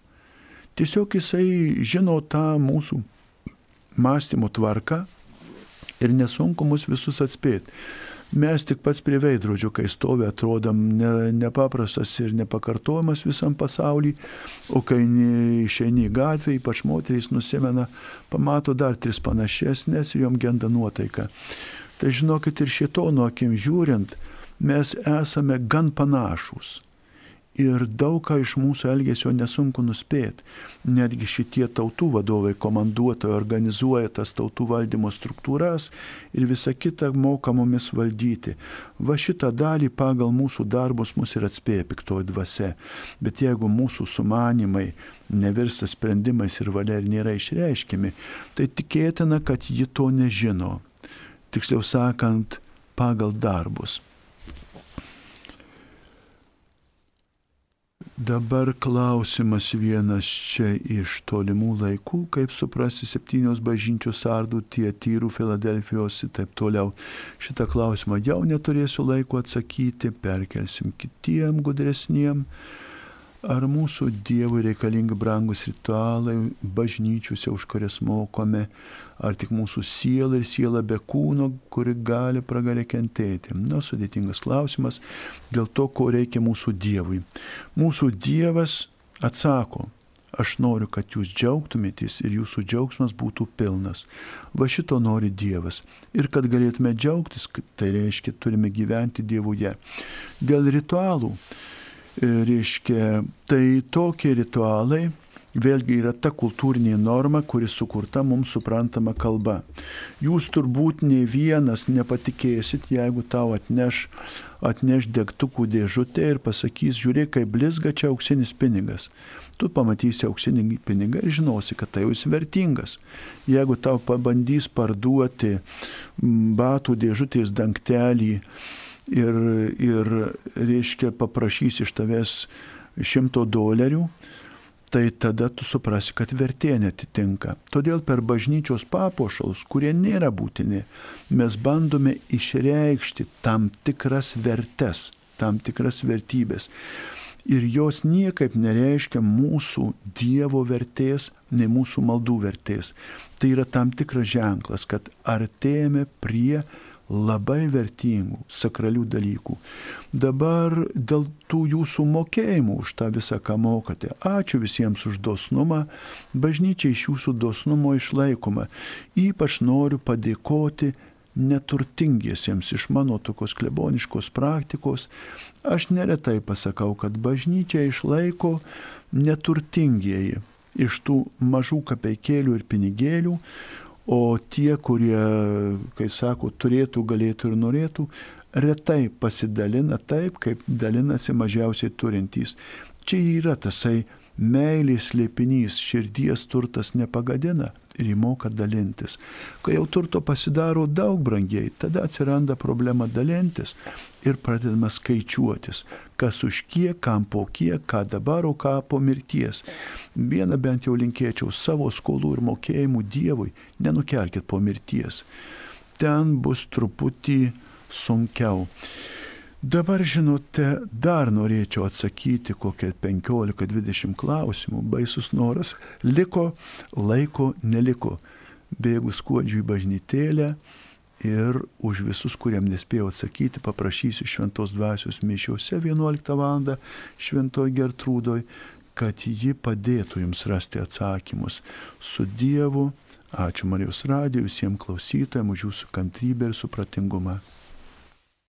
[SPEAKER 1] Tiesiog jisai žino tą mūsų mąstymo tvarką ir nesunku mus visus atspėti. Mes tik pats prie veidrodžio, kai stovi, atrodom ne, nepaprastas ir nepakartojamas visam pasauliu, o kai išeini į gatvę, ypač moterys nusimena, pamato dar tris panašesnės ir jom genda nuotaika. Tai žinokit ir šitono akim žiūrint, mes esame gan panašus ir daug ką iš mūsų elgesio nesunku nuspėti. Netgi šitie tautų vadovai, komanduotojai organizuoja tas tautų valdymo struktūras ir visą kitą moka mumis valdyti. Va šitą dalį pagal mūsų darbus mus ir atspėja piktoji dvasia. Bet jeigu mūsų sumanimai nevirsta sprendimais ir valia ir nėra išreiškimi, tai tikėtina, kad ji to nežino. Tiksliau sakant, pagal darbus. Dabar klausimas vienas čia iš tolimų laikų, kaip suprasti septynios bažnyčios sardų, tie tyrų Filadelfijos ir taip toliau. Šitą klausimą jau neturėsiu laiko atsakyti, perkelsim kitiem gudresniem. Ar mūsų Dievui reikalingi brangus ritualai bažnyčiose, už kurias mokome, ar tik mūsų siela ir siela be kūno, kuri gali pragarė kentėti? Na, sudėtingas klausimas dėl to, ko reikia mūsų Dievui. Mūsų Dievas atsako, aš noriu, kad jūs džiaugtumėtės ir jūsų džiaugsmas būtų pilnas. Va šito nori Dievas. Ir kad galėtume džiaugtis, tai reiškia, turime gyventi Dievuje. Dėl ritualų reiškia, tai tokie ritualai vėlgi yra ta kultūrinė norma, kuri sukurta mums suprantama kalba. Jūs turbūt ne vienas nepatikėsit, jeigu tau atneš, atneš degtukų dėžutę ir pasakys, žiūrėk, kaip blizga čia auksinis pinigas. Tu pamatysi auksinį pinigą ir žinosi, kad tai jis vertingas. Jeigu tau pabandys parduoti batų dėžutės dangtelį, ir, ir reiškia, paprašys iš tavęs šimto dolerių, tai tada tu suprasi, kad vertė netitinka. Todėl per bažnyčios papuošalus, kurie nėra būtini, mes bandome išreikšti tam tikras vertes, tam tikras vertybės. Ir jos niekaip nereiškia mūsų Dievo vertės, nei mūsų maldų vertės. Tai yra tam tikras ženklas, kad artėjame prie labai vertingų, sakralių dalykų. Dabar dėl tų jūsų mokėjimų už tą visą, ką mokate. Ačiū visiems už dosnumą. Bažnyčia iš jūsų dosnumo išlaikoma. Ypač noriu padėkoti neturtingiesiems iš mano tokios kleboniškos praktikos. Aš neretai pasakau, kad bažnyčia išlaiko neturtingieji iš tų mažų kapeikėlių ir pinigėlių, O tie, kurie, kai sako, turėtų, galėtų ir norėtų, retai pasidalina taip, kaip dalinasi mažiausiai turintys. Čia yra tasai meilės slėpinys, širdies turtas nepagadina ir įmoka dalintis. Kai jau turto pasidaro daug brangiai, tada atsiranda problema dalintis ir pradedama skaičiuotis, kas už kiek, kam po kiek, ką dabar, o ką po mirties. Vieną bent jau linkėčiau savo skolų ir mokėjimų Dievui, nenukelkit po mirties. Ten bus truputį sunkiau. Dabar, žinote, dar norėčiau atsakyti kokią 15-20 klausimų. Baisus noras. Liko, laiko neliko. Bėgu skuodžiui bažnytėlę ir už visus, kuriem nespėjau atsakyti, paprašysiu šventos dvasios mišiuose 11 val. šventoj Gertrūdoj, kad ji padėtų jums rasti atsakymus. Su Dievu, ačiū Marijos radijui, visiems klausytojams už jūsų kantrybę ir supratingumą.